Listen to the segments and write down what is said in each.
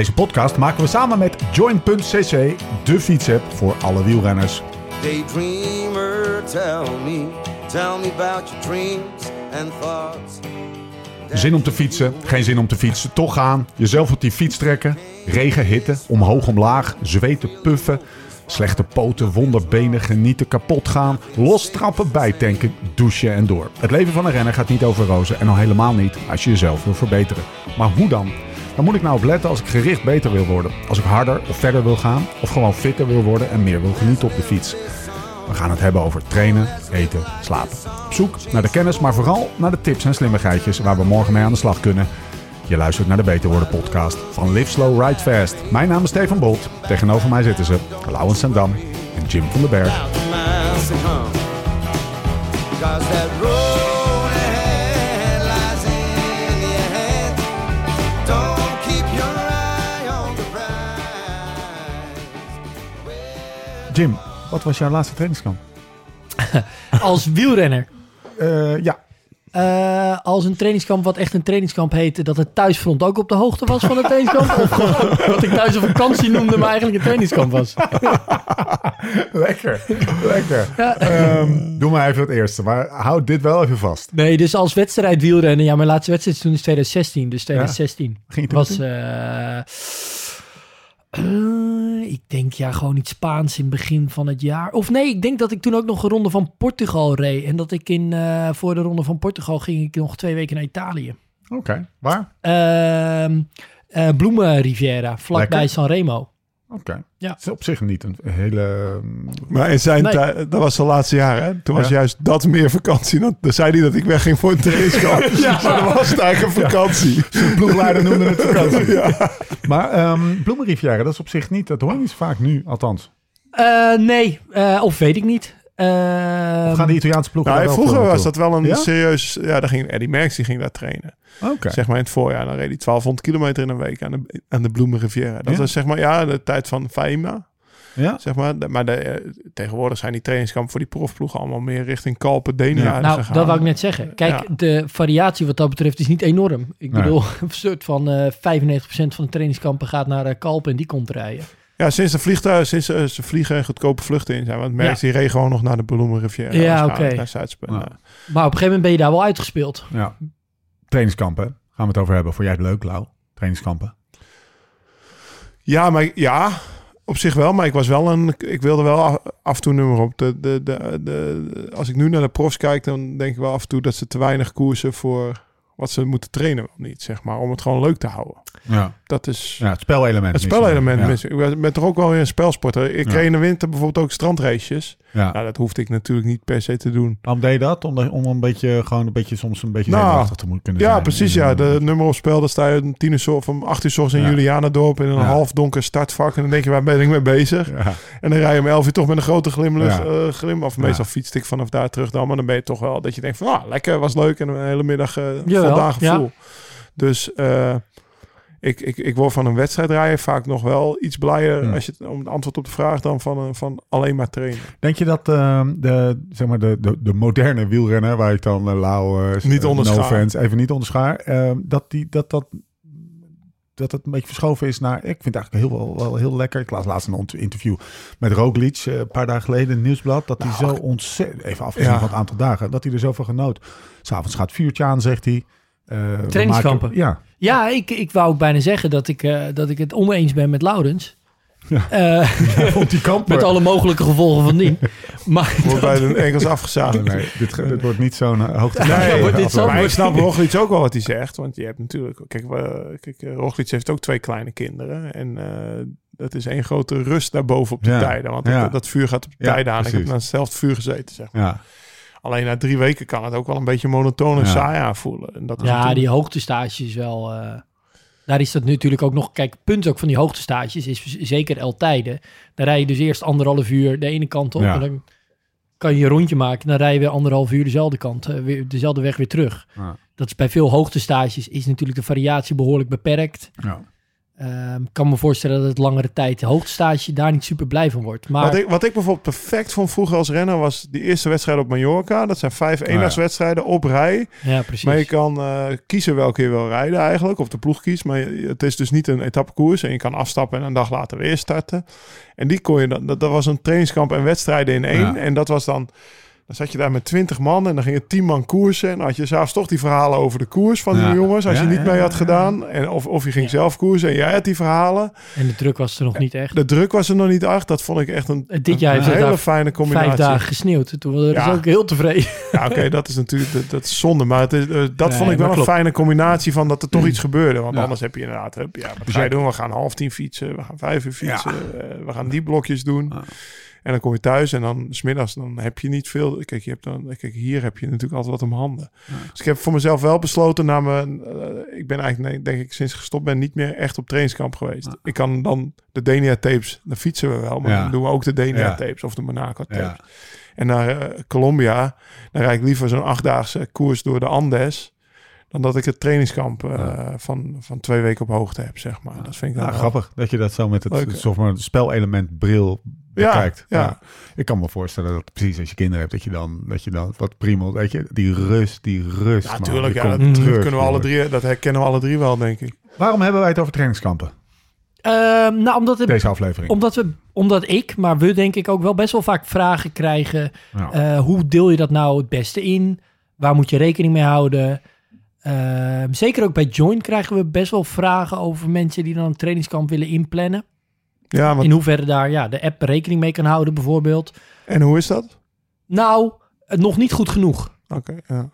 Deze podcast maken we samen met Join.cc, de fietsapp voor alle wielrenners. Daydreamer, tell me, tell me about your dreams and thoughts. Zin om te fietsen, geen zin om te fietsen, toch gaan. Jezelf op die fiets trekken. Regen, hitte, omhoog, omlaag, zweten, puffen. Slechte poten, wonderbenen, genieten, kapot gaan. Lostrappen, bijtanken, douchen en door. Het leven van een renner gaat niet over rozen en al helemaal niet als je jezelf wil verbeteren. Maar hoe dan? Waar moet ik nou op letten als ik gericht beter wil worden? Als ik harder of verder wil gaan? Of gewoon fitter wil worden en meer wil genieten op de fiets? We gaan het hebben over trainen, eten, slapen. Op zoek naar de kennis, maar vooral naar de tips en slimmigheidjes waar we morgen mee aan de slag kunnen. Je luistert naar de Beter Worden podcast van Live Slow Ride Fast. Mijn naam is Stefan Bolt. Tegenover mij zitten ze Lauwens Sandam en Jim van den Berg. Jim, wat was jouw laatste trainingskamp? Als wielrenner. Eh, ja, Eh, als een trainingskamp wat echt een trainingskamp heette, dat het thuisfront ook op de hoogte was van het trainingskamp. of wat ik thuis een vakantie noemde, maar eigenlijk een trainingskamp was. lekker. lekker. Ja. Ehm, doe maar even het eerste, maar houd dit wel even vast. Nee, dus als wedstrijd wielrennen. Ja, mijn laatste wedstrijd toen is 2016. Dus 2016 Ging je was... eh, ik denk ja, gewoon iets Spaans in het begin van het jaar. Of nee, ik denk dat ik toen ook nog een ronde van Portugal reed. En dat ik in, eh, voor de ronde van Portugal ging ik nog twee weken naar Italië. Oké, waar? Ehm eh Bloemenriviera, vlakbij Lekker. Sanremo. Oké. Ja. Het is op zich niet een hele... ehm, Maar in zijn Nee. tijd, dat was zijn laatste jaar, hè? Toen was Ja. juist dat meer vakantie. Dan, dan zei hij dat ik wegging voor een trainingskamp. ja. Maar dan was het eigenlijk een vakantie. De ploegleider noemde het vakantie. Maar ehm Bloemenriviera, dat is op zich niet... Dat hoor je niet zo vaak nu, althans. Eh, nee, eh, of weet ik niet. Of Ehm, gaan de Italiaanse ploegen Nou, vroeger was dat wel een Ja? serieus... Ja, daar ging Eddie Merckx die ging daar trainen. Oké. Zeg maar in het voorjaar. Dan reed hij 1200 kilometer in een week aan de, aan de Bloemenriviera. Dat Ja? was zeg maar ja, de tijd van Faima. Ja? Zeg maar. Maar de, eh, tegenwoordig zijn die trainingskampen voor die profploegen allemaal meer richting Kalpen, Denia nou, gegaan. dat wou ik net zeggen. Kijk, Ja. de variatie wat dat betreft is niet enorm. Ik Nee. bedoel, een soort van eh 95% van de trainingskampen gaat naar eh, Kalpen en die komt rijden. Ja, sinds de vliegtuigen, sinds eh, ze vliegen en goedkope vluchten in zijn. Want Merckx die reed gewoon nog naar de Bloemenriviera. Ja, oké. Ja. Maar op een gegeven moment ben je daar wel uitgespeeld. Ja. Trainingskampen, gaan we het over hebben. Vond jij het leuk, Lau? Trainingskampen. Ja, maar ja, op zich wel. Maar ik was wel een. Ik wilde wel af, af en toe nummer op. De, de, de, de, als ik nu naar de profs kijk, dan denk ik wel af en toe dat ze te weinig koersen voor wat ze moeten trainen wel niet, zeg maar. Om het gewoon leuk te houden. Ja. Dat is Ja, het spelelement. het mis spelelement. Ja. Ik ben- ben toch ook wel weer een spelsporter. Ik Ja. reed in de winter bijvoorbeeld ook strandraces. Ja. Nou, dat hoefde ik natuurlijk niet per se te doen. Waarom deed je dat? Om, om een beetje, gewoon een beetje, soms een beetje Nou, te moeten kunnen zijn. Ja, precies. Ja, de nummer op spel, dan sta je om tien uur zo- of om acht uur in Ja. Julianadorp in een Ja. half donker startvak. En dan denk je, waar ben ik mee bezig? Ja. En dan rij je om 11 uur toch met een grote glimlach, Ja. eh, glim. Of Ja. meestal fietste ik vanaf daar terug dan. Maar dan ben je toch wel dat je denkt van, ah, lekker, was leuk. En een hele middag uh, voldaan ja. gevoel. Dus eh, ik, ik, ik word van een wedstrijd vaak nog wel iets blijer, Ja. als je het, om het antwoord op de vraag, dan van, van alleen maar trainen. Denk je dat ehm, de, zeg maar de, de, de moderne wielrenner, waar ik dan uh, Lau, eh, Niet eh, onderschaar. no fans, even niet onderschaar, ehm, dat, die, dat, dat, dat het een beetje verschoven is naar, ik vind het eigenlijk heel, wel, wel heel lekker. Ik las laatst een interview met Roglic, eh, een paar dagen geleden in het nieuwsblad, dat hij zo ontzettend, even afgezien Ja. van het aantal dagen, dat hij er zo van genoot. S'avonds gaat vuurtje aan, zegt hij. Eh, Trainingskampen. maken- Ja, Ja, ik, ik wou ook bijna zeggen dat ik, eh, dat ik het oneens ben met Laurens. Eh, vond die kampen. met alle mogelijke gevolgen van dien. Maar Wordt bij de Engels afgezaagd. Nee, dit, wordt niet zo'n uh, hoogte. Nee, wordt dit zo- maar ik snap Roglic ook wel wat hij zegt. Want je hebt natuurlijk... Kijk, we- kijk Roglic heeft ook twee kleine kinderen. En eh, dat is één grote rust daarboven op de Ja, tijden. Want ja. dat, dat vuur gaat op de Ja, tijden aan. Ik heb naar hetzelfde vuur gezeten, zeg maar. Alleen na drie weken kan het ook wel een beetje monotoon en Ja. saai aanvoelen. En dat is ja, natuurlijk- die hoogtestage is wel... eh, daar is dat natuurlijk ook nog... Kijk, het punt ook van die hoogtestages is zeker altijd. Dan rij je dus eerst anderhalf uur de ene kant op. Ja. En dan kan je je rondje maken. Dan rij je weer anderhalf uur dezelfde kant. eh, weer, dezelfde weg weer terug. Ja. Dat is bij veel hoogtestages is natuurlijk de variatie behoorlijk beperkt. ja. Ehm, Ik kan me voorstellen dat het langere tijd de hoogtestage daar niet super blij van wordt. Maar Wat, ik, wat ik bijvoorbeeld perfect vond vroeger als renner was die eerste wedstrijd op Mallorca. Dat zijn vijf eendagswedstrijden op rij. ja, precies. Maar je kan eh, kiezen welke je wil rijden eigenlijk. Of de ploeg kiest. Maar het is dus niet een etappekoers. En je kan afstappen en een dag later weer starten. En die kon je dan... Dat, dat was een trainingskamp en wedstrijden in één. Ja. En dat was dan... Dan zat je daar met 20 man en dan ging je 10 man koersen. En dan had je zelfs toch die verhalen over de koers van Ja. die jongens. Als Ja, je niet ja, mee had ja. gedaan. En of, of je ging zelf koersen en jij had die verhalen. En de druk was er nog niet echt. De druk was er nog niet echt. Dat vond ik echt een, Dit jaar een heeft hele daar fijne combinatie. vijf dagen gesneeuwd. Toen waren ze Ja. ook heel tevreden. Ja, oké, dat is natuurlijk dat, dat is zonde. Maar het is, eh, dat Nee, vond ik wel een fijne combinatie van dat er toch iets gebeurde. Want Ja. anders heb je inderdaad, heb, ja, wat ga je jij- doen? We gaan half tien fietsen, we gaan vijf uur Ja. fietsen, eh, we gaan die blokjes doen. En dan kom je thuis en dan smiddags dan heb je niet veel. Kijk, je hebt dan, kijk, hier heb je natuurlijk altijd wat om handen. Dus ik heb voor mezelf wel besloten na mijn, eh, ik ben eigenlijk, nee, denk ik, sinds gestopt ben, niet meer echt op trainingskamp geweest. Ik kan dan de Denia tapes, dan fietsen we wel, maar Ja. dan doen we ook de Denia Ja. tapes of de Monaco tapes. Ja. En naar eh, Colombia, dan rijd ik liever zo'n achtdaagse koers door de Andes. Dan dat ik het trainingskamp eh, Ja. van, van twee weken op hoogte heb, zeg maar. Dat vind ik dan Ja, wel- grappig dat je dat zo met het zeg maar, spelelement bril Ja, ja. Ik kan me voorstellen dat precies als je kinderen hebt, dat je dan, dat je dan wat primel, weet je, die rust, die rust. Ja, natuurlijk. Ja, dat, terug, kunnen we alle drie, dat herkennen we alle drie wel, denk ik. Waarom hebben wij het over trainingskampen, Ehm, nou, omdat, het, deze aflevering? omdat, we, omdat ik, maar we denk ik ook wel best wel vaak vragen krijgen. Ja. Eh, hoe deel je dat nou het beste in? Waar moet je rekening mee houden? Ehm, zeker ook bij Join krijgen we best wel vragen over mensen die dan een trainingskamp willen inplannen. Ja, want, In hoeverre daar ja, de app rekening mee kan houden bijvoorbeeld. en hoe is dat? Nou, nog niet goed genoeg. Oké, ja.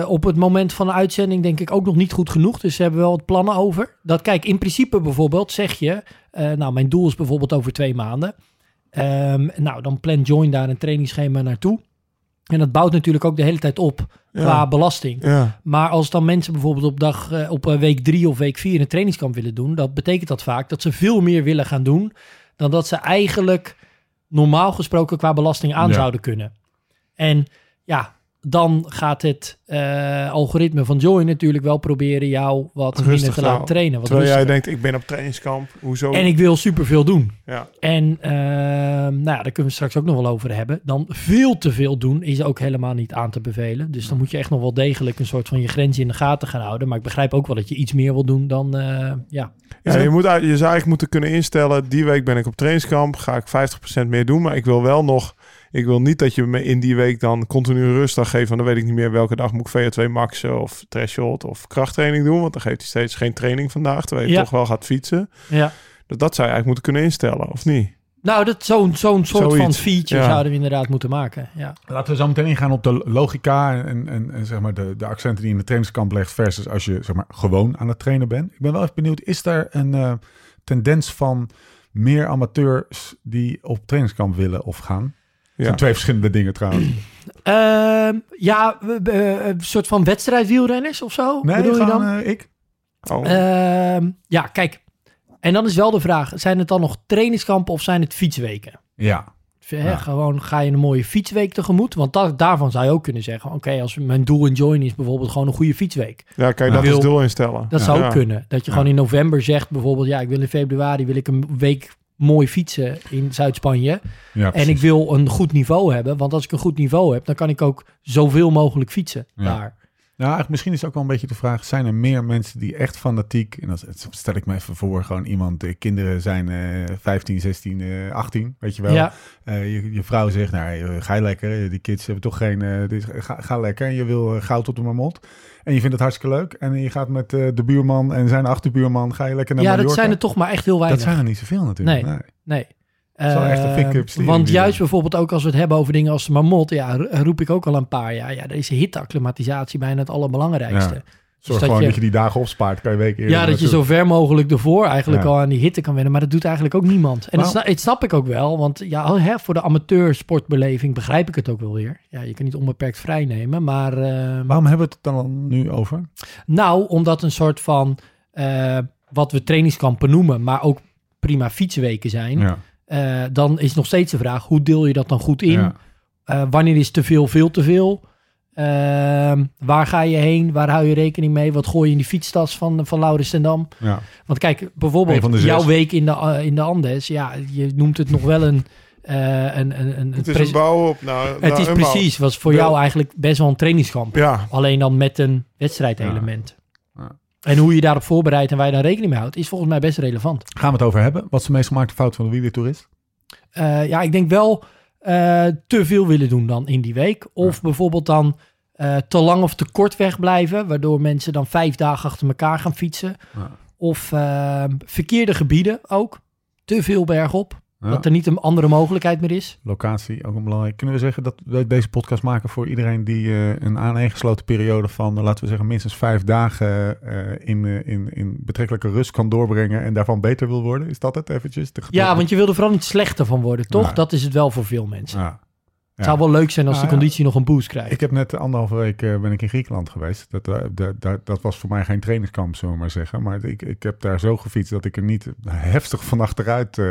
Eh, op het moment van de uitzending denk ik ook nog niet goed genoeg. Dus ze hebben wel wat plannen over. Dat kijk, in principe bijvoorbeeld zeg je... eh, nou, mijn doel is bijvoorbeeld over twee maanden. Ehm, nou, dan plan Join daar een trainingsschema naartoe. En dat bouwt natuurlijk ook de hele tijd op qua Ja. belasting. ja. Maar als dan mensen bijvoorbeeld op, dag, eh, op eh, week drie of week vier een trainingskamp willen doen... dat betekent dat vaak dat ze veel meer willen gaan doen... dan dat ze eigenlijk normaal gesproken qua belasting aan Ja. zouden kunnen. En ja, dan gaat het eh, algoritme van Join natuurlijk wel proberen jou wat Rustig minder te laten trainen. Wat Terwijl jij denkt, ik ben op trainingskamp. Hoezo? En ik wil superveel doen. ja. En ehm, nou ja, daar kunnen we straks ook nog wel over hebben. Dan veel te veel doen is ook helemaal niet aan te bevelen. Dus dan moet je echt nog wel degelijk een soort van je grens in de gaten gaan houden. Maar ik begrijp ook wel dat je iets meer wil doen dan, eh, ja. Ja, je, moet, je zou eigenlijk moeten kunnen instellen, die week ben ik op trainingskamp, ga ik 50% meer doen, maar ik wil wel nog, ik wil niet dat je me in die week dan continu rustdag geeft, want dan weet ik niet meer welke dag moet ik VO2 maxen of threshold of krachttraining doen, want dan geeft hij steeds geen training vandaag, terwijl je Ja. toch wel gaat fietsen. ja. Dus dat zou je eigenlijk moeten kunnen instellen, of niet? Nou, dat zo'n zo'n soort van feature ja. zouden we inderdaad moeten maken. Ja. Laten we zo meteen ingaan op de logica en, en, en zeg maar de, de accenten die je in de trainingskamp legt versus als je zeg maar, gewoon aan het trainen bent. Ik ben wel even benieuwd, is daar een eh, tendens van meer amateurs die op trainingskamp willen of gaan? Het Ja. zijn twee verschillende dingen trouwens. Ehm, ja, een soort van wedstrijdwielrenners of zo? Nee, bedoel je dan? eh, ik. Oh. Ehm, ja, kijk. En dan is wel de vraag, zijn het dan nog trainingskampen of zijn het fietsweken? Ja. Gewoon ga je een mooie fietsweek tegemoet? Want da- daarvan zou je ook kunnen zeggen, oké, als mijn doel in join is bijvoorbeeld gewoon een goede fietsweek. ja, kan je dat als Wil- doel instellen? Dat Ja. zou ook Ja. kunnen. Dat je Ja. gewoon in november zegt bijvoorbeeld, ja, ik wil in februari wil ik een week mooi fietsen in Zuid-Spanje. ja En ik wil een goed niveau hebben, want als ik een goed niveau heb, dan kan ik ook zoveel mogelijk fietsen Ja. daar. Nou, eigenlijk misschien is het ook wel een beetje de vraag: zijn er meer mensen die echt fanatiek, en dat dat stel ik me even voor, gewoon iemand, de kinderen zijn eh 15, 16, eh 18, weet je wel. Ja, Eh, je, je vrouw zegt, nou, eh, ga je lekker, die kids hebben toch geen, eh, dit, ga, ga lekker. En je wil eh, goud op de marmot. En je vindt het hartstikke leuk. En je gaat met eh, de buurman en zijn achterbuurman, ga je lekker naar ja Mallorca. dat zijn er toch maar echt heel Dat weinig. zijn er niet zoveel natuurlijk. Nee. Nee. Nee. Is wel echt een Eh, pick-up serie Want juist bijvoorbeeld ook als we het hebben over dingen als de marmot, ja, ro- roep ik ook al een paar jaar. Ja, daar is hitte-acclimatisatie bijna het allerbelangrijkste. Ja. Dus Zorg dat gewoon je- dat je die dagen opspaart. Kan je week eerder Ja, dat je zo ver mogelijk ervoor eigenlijk Ja. al aan die hitte kan wennen. Maar dat doet eigenlijk ook niemand. En dat Waarom- snap, ik ook wel. Want ja, hè, voor de amateursportbeleving begrijp ik het ook wel weer. Ja, je kan niet onbeperkt vrij nemen. Maar eh, Waarom hebben we het dan nu over? nou, omdat een soort van eh, wat we trainingskampen noemen, maar ook prima fietsweken zijn. Ja. Eh, dan is nog steeds de vraag, hoe deel je dat dan goed in? Ja. Eh, wanneer is te veel veel te veel? Ehm, waar ga je heen? Waar hou je rekening mee? Wat gooi je in die fietstas van, van Laurens ten Dam? Ja. Want kijk, bijvoorbeeld jouw week in de, eh, in de Andes. Ja, je noemt het nog wel een... eh, een, een, een, Het is een bouw op naar, het naar is precies, was voor Ja. jou eigenlijk best wel een trainingskamp. Ja, Alleen dan met een wedstrijdelement. En hoe je daarop voorbereidt en waar je daar rekening mee houdt, is volgens mij best relevant. Gaan we het over hebben? Wat is de meest gemaakte fout van de wielertoerist? Eh, ja, ik denk wel eh, te veel willen doen dan in die week. Of bijvoorbeeld dan eh, te lang of te kort wegblijven, waardoor mensen dan vijf dagen achter elkaar gaan fietsen. Ja. Of verkeerde gebieden ook. Te veel bergop. Ja. Dat er niet een andere mogelijkheid meer is. Locatie, ook een belangrijk. Kunnen we zeggen dat we deze podcast maken voor iedereen die eh, een aaneengesloten periode van, eh, laten we zeggen, minstens vijf dagen eh, in, in, in betrekkelijke rust kan doorbrengen en daarvan beter wil worden? Is dat het eventjes? Ja, want je wil er vooral niet slechter van worden, toch? Ja. Dat is het wel voor veel mensen. Ja. Het zou wel leuk zijn als Ja, de ja. conditie nog een boost krijgt. Ik heb net anderhalve week eh, ben ik in Griekenland geweest. Dat, eh, dat, was voor mij geen trainingskamp, zullen we maar zeggen. Maar ik, ik heb daar zo gefietst dat ik er niet heftig van achteruit eh,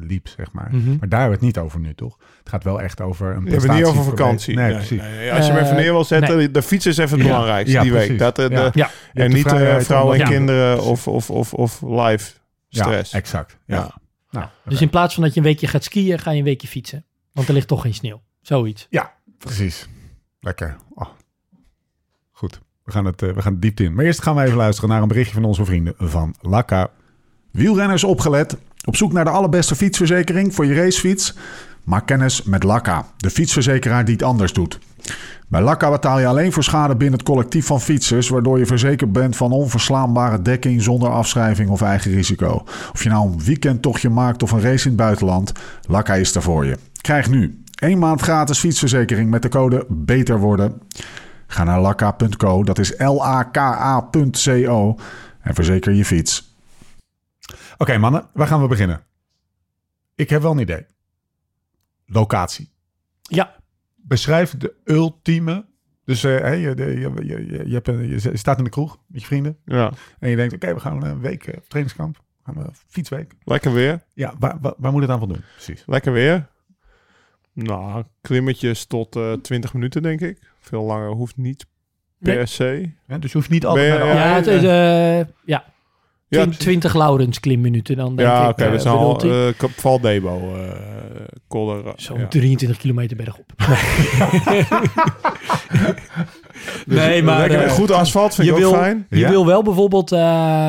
liep, zeg maar. Mhm. Maar daar hebben we het niet over nu, toch? Het gaat wel echt over een we hebben het niet over prestatie- vakantie. Nee, precies. nee. Als je hem Eh, even neer wil zetten, de fiets is even het Ja. belangrijkste Ja, die precies. week. Dat, de, Ja. Ja, Je en niet eh, vrouwen en kinderen of, of, of, of live stress. Ja, exact. Ja. Ja. Nou, dus in plaats van dat je een weekje gaat skiën, ga je een weekje fietsen. Want er ligt toch geen sneeuw. Zoiets. Ja, precies. Lekker. Oh. Goed, we gaan, het, eh, we gaan diepte in. Maar eerst gaan we even luisteren naar een berichtje van onze vrienden van Lakka. Wielrenners opgelet. Op zoek naar de allerbeste fietsverzekering voor je racefiets? Maak kennis met Lakka, de fietsverzekeraar die het anders doet. Bij Lakka betaal je alleen voor schade binnen het collectief van fietsers, waardoor je verzekerd bent van onverslaanbare dekking zonder afschrijving of eigen risico. Of je nou een weekendtochtje maakt of een race in het buitenland, Lakka is er voor je. Krijg nu één maand gratis fietsverzekering met de code BETER worden. Ga naar lakka.co, dat is L-A-K-A.co en verzeker je fiets. Oké mannen, waar gaan we beginnen? Ik heb wel een idee. Locatie. Ja, Beschrijf de ultieme. Dus eh, je, je, je, je, je hebt een- je staat in de kroeg met je vrienden. Ja. En je denkt, oké, we gaan een week eh, op trainingskamp. We gaan een fietsweek. Lekker weer. Ja, waar, waar, waar moet het aan voldoen? Precies. Lekker weer. Nou, klimmetjes tot eh 20 minuten, denk ik. Veel langer hoeft niet per Nee. se. Ja, dus je hoeft niet altijd Ben naar de ja, het is, eh, ja. Ja, Twin- precies. 20 Laurens klimminuten dan denk ja, ik. oké, eh, dat is al uh, Valdebo. eh Kolder. Zo'n ja. 23 kilometer bergop. nee, maar Lekker, eh, goed asfalt vind je ik ook wil, fijn. je Ja? wil wel bijvoorbeeld, eh,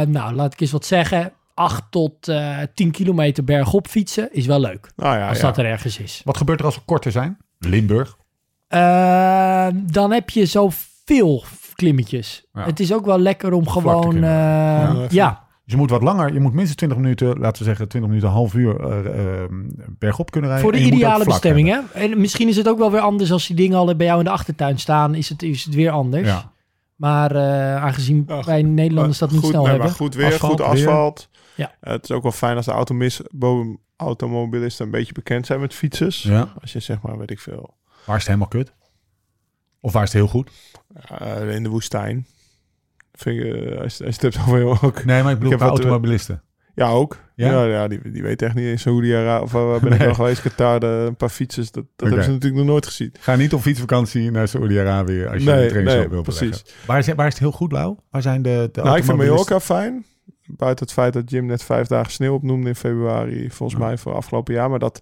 nou laat ik eens wat zeggen, 8 tot eh 10 kilometer bergop fietsen is wel leuk. Nou ja, Als ja. dat er ergens is. Wat gebeurt er als we korter zijn? Limburg. Eh, dan heb je zoveel klimmetjes. Ja. Het is ook wel lekker om Vlakte gewoon... eh, Ja, Dus je moet wat langer. Je moet minstens 20 minuten, laten we zeggen 20 minuten, een half uur eh, eh, bergop kunnen rijden. voor de ideale bestemming. hebben. Hè? En misschien is het ook wel weer anders als die dingen al bij jou in de achtertuin staan. Is het, is het weer anders. Ja. Maar eh, aangezien wij Nederlanders dat niet goed, snel nee, hebben. Maar goed weer, Asfalt, goed weer. asfalt. Ja. Eh, het is ook wel fijn als de automis, automobilisten een beetje bekend zijn met fietsers. Ja. Als je zeg maar, weet ik veel, Waar is het helemaal kut? Of waar is het heel goed? eh, in de woestijn. Vind ik, eh, als, als je het hebt over ook. Nee, maar ik bedoel wat- automobilisten. Ja, ook. Ja? Ja, ja, die, die weet echt niet in Saoedi-Arabië. Of waar ben ik wel geweest? Qatar, de, een paar fietsers. Dat, dat hebben ze natuurlijk nog nooit gezien. Ga niet op fietsvakantie naar Saoedi-Arabië als je Nee, een trainingskamp nee, wil beleggen. precies. Waar is, waar is het heel goed, Lau? Waar zijn de, de nou, ik vind? Mallorca fijn. Buiten het feit dat Jim net vijf dagen sneeuw opnoemde in februari. Volgens Ja. mij voor afgelopen jaar. Maar dat,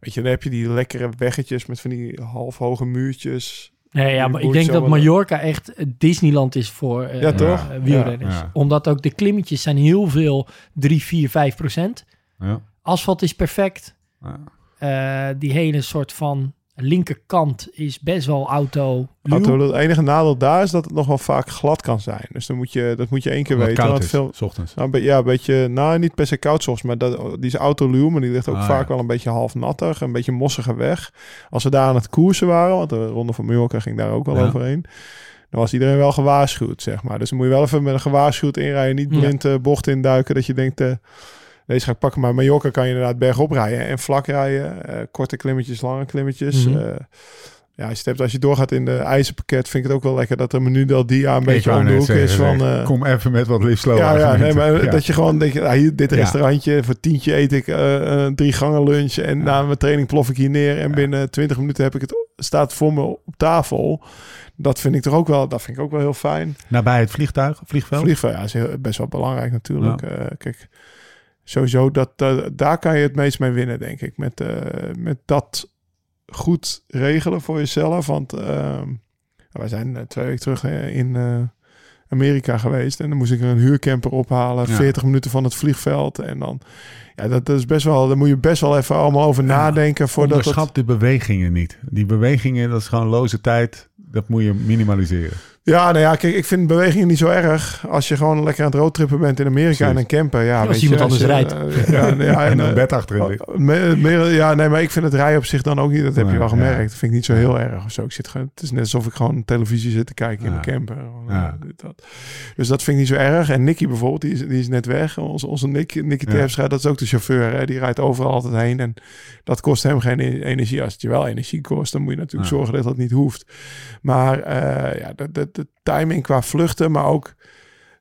weet je, dan heb je die lekkere weggetjes met van die halfhoge muurtjes. Nee, ja, maar ik denk dat Mallorca echt Disneyland is voor eh, Ja, toch? eh, wielrenners. Ja, ja. Omdat ook de klimmetjes zijn heel veel 3, 4, 5 procent. Ja. Asfalt is perfect. Ja. Eh, die hele soort van linkerkant is best wel auto. Auto, het enige nadeel daar is dat het nog wel vaak glad kan zijn. Dus dan moet je, dat moet je één keer weten. koud is, veel, s ochtends. nou, ja, een beetje, nou niet per se koud soms, maar dat, die is autoluw, maar die ligt ook Ah, vaak ja. wel een beetje half nattig, een beetje mossige weg. Als we daar aan het koersen waren, want de ronde van Mallorca ging daar ook wel Ja. overheen, dan was iedereen wel gewaarschuwd, zeg maar. Dus dan moet je wel even met een gewaarschuwd inrijden, niet Ja. blind eh, bocht induiken, dat je denkt, eh, deze ga ik pakken. Maar Mallorca kan je inderdaad bergop rijden en vlak rijden, eh, korte klimmetjes, lange klimmetjes. Eh, ja, als je, hebt, als je doorgaat in de ijzerpakket, vind ik het ook wel lekker dat er menu del dia een beetje om de hoek is van... eh, Kom even met wat liefst ja, ja, nee, maar dat je gewoon denkt, ah, hier, dit Ja. restaurantje, voor tientje eet ik een drie gangen lunch en na mijn training plof ik hier neer en binnen 20 minuten heb ik het, staat voor me op tafel. Dat vind ik toch ook wel, dat vind ik ook wel heel fijn. Nabij het vliegtuig, vliegveld. Vliegveld ja, is heel- best wel belangrijk natuurlijk. Kijk, sowieso, dat, eh, daar kan je het meest mee winnen, denk ik. Met, eh, met dat goed regelen voor jezelf. Want ehm, wij zijn eh, twee weken terug in Amerika geweest. En dan moest ik een huurcamper ophalen. Ja. 40 minuten van het vliegveld. En dan, ja, dat, dat is best wel, daar moet je best wel even allemaal over nadenken. Voordat het, Onderschat de bewegingen niet. Die bewegingen, dat is gewoon loze tijd. Dat moet je minimaliseren. Ja, nou ja, kijk, ik vind bewegingen niet zo erg. Als je gewoon lekker aan het roadtrippen bent in Amerika Precies. en een camper. Ja, als weet iemand je, anders rijdt. eh, ja, ja, En en, een eh, bed achterin me- meer, ja, nee, maar ik vind het rijden op zich dan ook niet. Dat heb Nee, je wel ja. gemerkt. Dat vind ik niet zo heel erg of zo. Ik zit gewoon, het is net alsof ik gewoon televisie zit te kijken in een camper. Eh, dit, dat. Dus dat vind ik niet zo erg. En Nicky bijvoorbeeld, die is, die is net weg. Onze, onze Nicky, Nicky Ja. Terpstra, dat is ook de chauffeur. Hè? Die rijdt overal altijd heen. En dat kost hem geen e- energie. Als het je wel energie kost, dan moet je natuurlijk Ja. zorgen dat dat niet hoeft. Maar eh, ja, de, de, de timing qua vluchten, maar ook...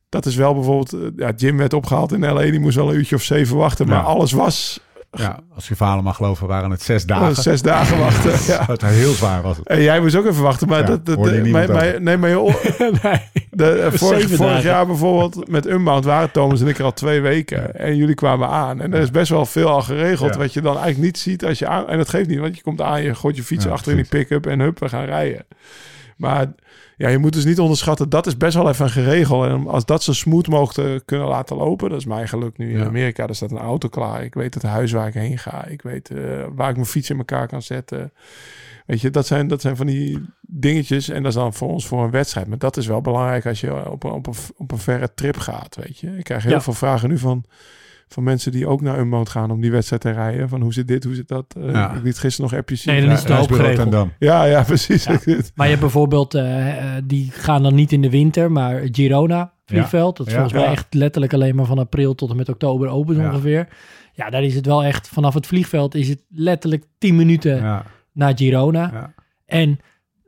Dat is wel bijvoorbeeld... eh, Ja, Jim werd opgehaald in L.A. Die moest wel een uurtje of zeven wachten. Maar Ja. alles was Ja, als je verhalen mag geloven, waren het zes dagen. zes dagen wachten. Ja. Het was heel zwaar was het. En jij moest ook even wachten. Maar Ja, dat, dat, maar, maar, over. nee, maar joh, nee. de, eh, vorig, jaar bijvoorbeeld met Unbound waren Thomas en ik er al twee weken. En jullie kwamen aan. En er is best wel veel al geregeld. Wat je dan eigenlijk niet ziet als je aan... En dat geeft niet, want je komt aan, je gooit je fiets achter in die pick-up en hup, we gaan rijden. Maar ja, je moet dus niet onderschatten, dat is best wel even een geregeld. En als dat zo smooth mogen kunnen laten lopen, dat is mijn geluk nu in Ja. Amerika. Er staat een auto klaar. Ik weet het huis waar ik heen ga. Ik weet eh, waar ik mijn fiets in elkaar kan zetten. Weet je, dat zijn, dat zijn van die dingetjes. En dat is dan voor ons voor een wedstrijd. Maar dat is wel belangrijk als je op een, op een, op een verre trip gaat, weet je. Ik krijg heel Ja. veel vragen nu van, van mensen die ook naar Unbound gaan om die wedstrijd te rijden. Van hoe zit dit, hoe zit dat? Eh, Ja. Ik liet gisteren nog appjes zien. Nee, dan Ja, is het geregeld. Ja, ja, precies. Ja. Ja. Maar je hebt bijvoorbeeld, eh, eh, die gaan dan niet in de winter, maar Girona vliegveld. Dat is Ja. volgens mij echt letterlijk alleen maar van april tot en met oktober open Ja. ongeveer. Ja, daar is het wel echt, vanaf het vliegveld is het letterlijk 10 minuten Ja, naar Girona. ja. En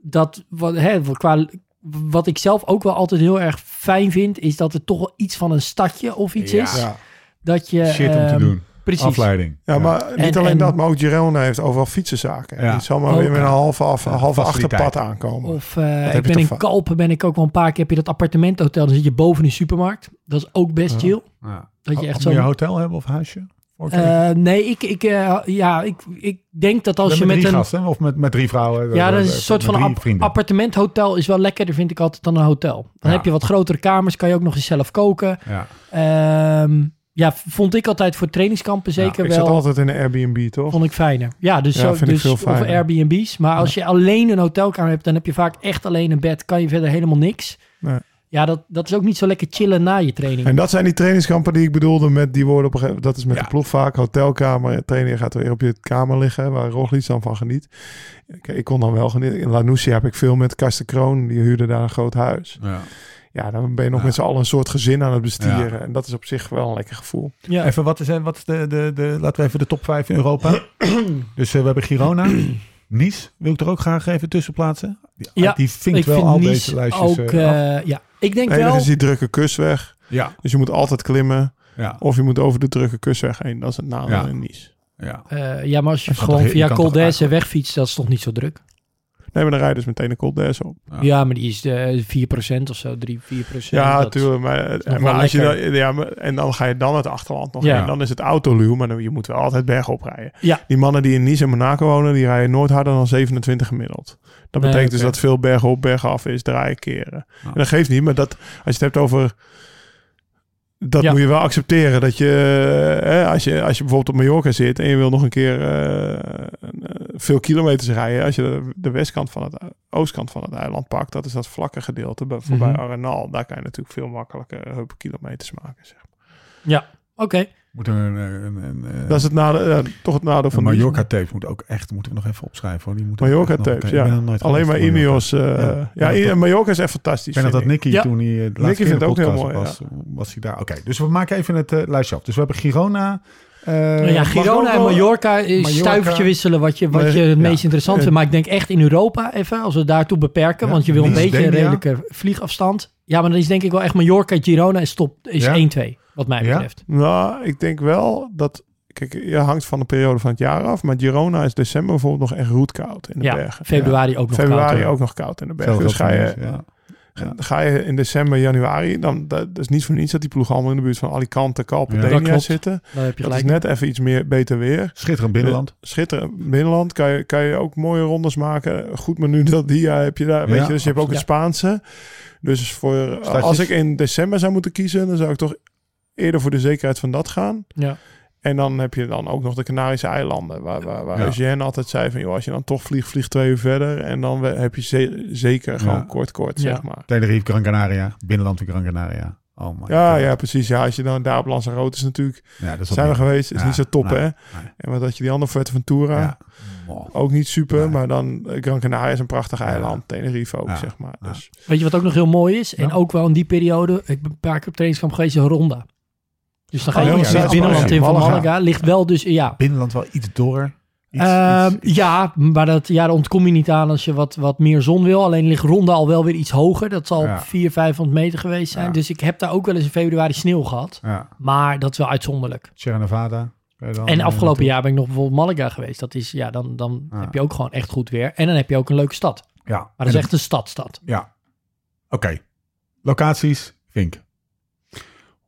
dat, wat, hè, qua, wat ik zelf ook wel altijd heel erg fijn vind, is dat het toch wel iets van een stadje of iets Ja. is. Ja. Dat je, Shit om te ehm, doen. Precies. Afleiding. Ja, maar niet En- alleen en- dat, maar ook Girona heeft overal fietsenzaken. Ja. Die zal maar Ook. weer met een halve, af, Ja, halve achterpad aankomen. Of eh, ik ben in van- Kalpen, ben ik ook wel een paar keer. Heb je dat appartementenhotel, dan zit je boven in de supermarkt. Dat is ook best Ja. chill. Ja. Dat je echt Moet zo... je een hotel hebben of huisje? Eh, nee, ik, ik, eh, ja, ik, ik denk dat als Met je met drie een... gasten of met, met drie vrouwen? Ja, dat is een soort van app- appartementhotel is wel lekkerder, vind ik altijd, dan een hotel. Dan Ja. heb je wat grotere kamers, kan je ook nog eens zelf koken. Ja. Ehm, ja, vond ik altijd voor trainingskampen zeker ik wel. zat altijd in een Airbnb, toch? Vond ik fijner. Ja, dus, Ja, zo, vind ik dus of. Airbnb's. Maar als je alleen een hotelkamer hebt, dan heb je vaak echt alleen een bed. Kan je verder helemaal niks. Nee. Ja, dat, dat is ook niet zo lekker chillen na je training. En dat zijn die trainingskampen die ik bedoelde met die woorden op een gegeven Dat is met Ja. de ploeg vaak. Hotelkamer, trainer gaat weer op je kamer liggen, waar Roglic dan van geniet. Kijk, ik kon dan wel genieten. In Lanousia heb ik veel met Karsten Kroon. Die huurde daar een groot huis. Ja. Ja, dan ben je nog Ja. met z'n allen een soort gezin aan het bestieren. Ja. En dat is op zich wel een lekker gevoel. ja. Even, wat is, wat is de, de, de, laten we even de top 5 in Europa. dus eh, we hebben Girona. Nice wil ik er ook graag even tussen plaatsen. Die, Ja, die vinkt ik wel vind al Nice deze lijstjes ook... eh, af. eh, ja, ik denk wel... is die drukke kustweg. Ja, Dus je moet altijd klimmen. ja, Of je moet over de drukke kustweg heen. Dat is het nadeel Ja. in Nice. ja. eh, ja, maar als je gewoon via Col eigenlijk- wegfietst, dat is toch niet zo druk? Nee, maar dan rijden dus meteen de Col d'Huez op. Ja. Ja, maar die is de 4% of zo, 3, 4%. Ja, natuurlijk. Maar, nog maar als je dan, ja, maar- en dan ga je dan het achterland nog. Ja. En dan is het autoluw, maar dan, je moet wel altijd bergop rijden. Ja. Die mannen die in Nice en Monaco wonen, die rijden nooit harder dan 27 gemiddeld. Dat Nee, betekent dus dat veel bergop, bergaf is, draaien, keren. Ja. En dat geeft niet, maar dat, als je het hebt over... Dat Ja. moet je wel accepteren. Dat je, hè, als je, als je bijvoorbeeld op Mallorca zit en je wil nog een keer eh, eh, veel kilometers rijden. Als je de, de westkant van het, oostkant van het eiland pakt, dat is dat vlakke gedeelte bij, voorbij Mhm. Arenal. Daar kan je natuurlijk veel makkelijker heupen kilometers maken. Zeg. Ja, oké. Moet er een, een, een, een, Dat is het nadeel, ja, toch het nadeel van Mallorca tapes moet ook echt, moeten we nog even opschrijven hoor. Die moeten we Mallorca tapes, ja. Alleen maar Ineos. eh, Ja. ja, dat- Mallorca is echt fantastisch. Ik weet dat dat vind ik. Nicky Ja. toen hij eh, de Nicky keer de ook heel mooi, was, was hij daar. Oké, dus we maken even het eh, lijstje af. Dus we hebben Girona. Eh, Nou ja, Girona en Mallorca is Mallorca- stuivertje wisselen wat je, wat je het ja. meest interessant vindt. Maar ik denk echt in Europa even, als we daartoe beperken. Ja, Want je wil een beetje een redelijke vliegafstand. Ja, maar dan is denk ik wel echt Mallorca, Girona is top, is Ja? 1-2, wat mij Ja? betreft. Nou, ik denk wel dat Kijk, je hangt van de periode van het jaar af. Maar Girona is december bijvoorbeeld nog echt roetkoud in de Ja, bergen. februari ook nog Februari koud, hoor. ook nog koud in de bergen. Dus ga je, ja. Ja. ga je in december, januari, dan dat is niet voor niets dat die ploegen allemaal in de buurt van Alicante, Ja, Calpedenia klopt. zitten. Dan heb je Dat is gelijk. net even iets meer beter weer. Schitterend binnenland. Schitterend binnenland. Kan je, kan je ook mooie rondes maken. Goed menu dat dia heb je daar. Weet Ja, je, dus je hebt ook het ja. Spaanse. Dus voor, Stadjes. als ik in december zou moeten kiezen, dan zou ik toch eerder voor de zekerheid van dat gaan. Ja. En dan heb je dan ook nog de Canarische eilanden. Waar, waar, waar Ja. Eugène altijd zei van... Joh, als je dan toch vliegt, vlieg twee uur verder. En dan heb je ze- zeker gewoon Ja. kort, kort, Ja. zeg maar. Tenerife, Gran Canaria. Binnenland in Gran Canaria. Oh my Ja, God. ja, precies. Ja, als je dan daar op Lanzarote is natuurlijk... Ja, dat is Zijn we geweest. Is Ja, niet zo top, nee, hè? nee. En wat had je die andere Fuerteventura? Ja. Oh. Ook niet super. Nee. Maar dan eh, Gran Canaria is een prachtig Ja. eiland. Tenerife ook, Ja. zeg maar. Ja. Dus Weet je wat ook nog heel mooi is? En Ja. ook wel in die periode, ik ben een paar keer op trainingskamp geweest in Ronda. Dus dan ga je Oh, ja, binnenland in van Malaga. Ligt wel dus, ja. Binnenland wel iets door. Iets, Ehm, iets- ja, maar dat, ja, daar ontkom je niet aan als je wat, wat meer zon wil. Alleen ligt Ronda al wel weer iets hoger. Dat zal Ja. 400, 500 meter geweest zijn. Ja. Dus ik heb daar ook wel eens in februari sneeuw gehad. ja. Maar dat is wel uitzonderlijk. Sierra Nevada. dan, En eh, afgelopen jaar ben ik nog bijvoorbeeld Malaga geweest. Dat is, ja, dan, dan heb je ook gewoon echt goed weer. En dan heb je ook een leuke stad. Ja. Maar dat En is echt een stadstad. Ja. Oké. Locaties, Vink.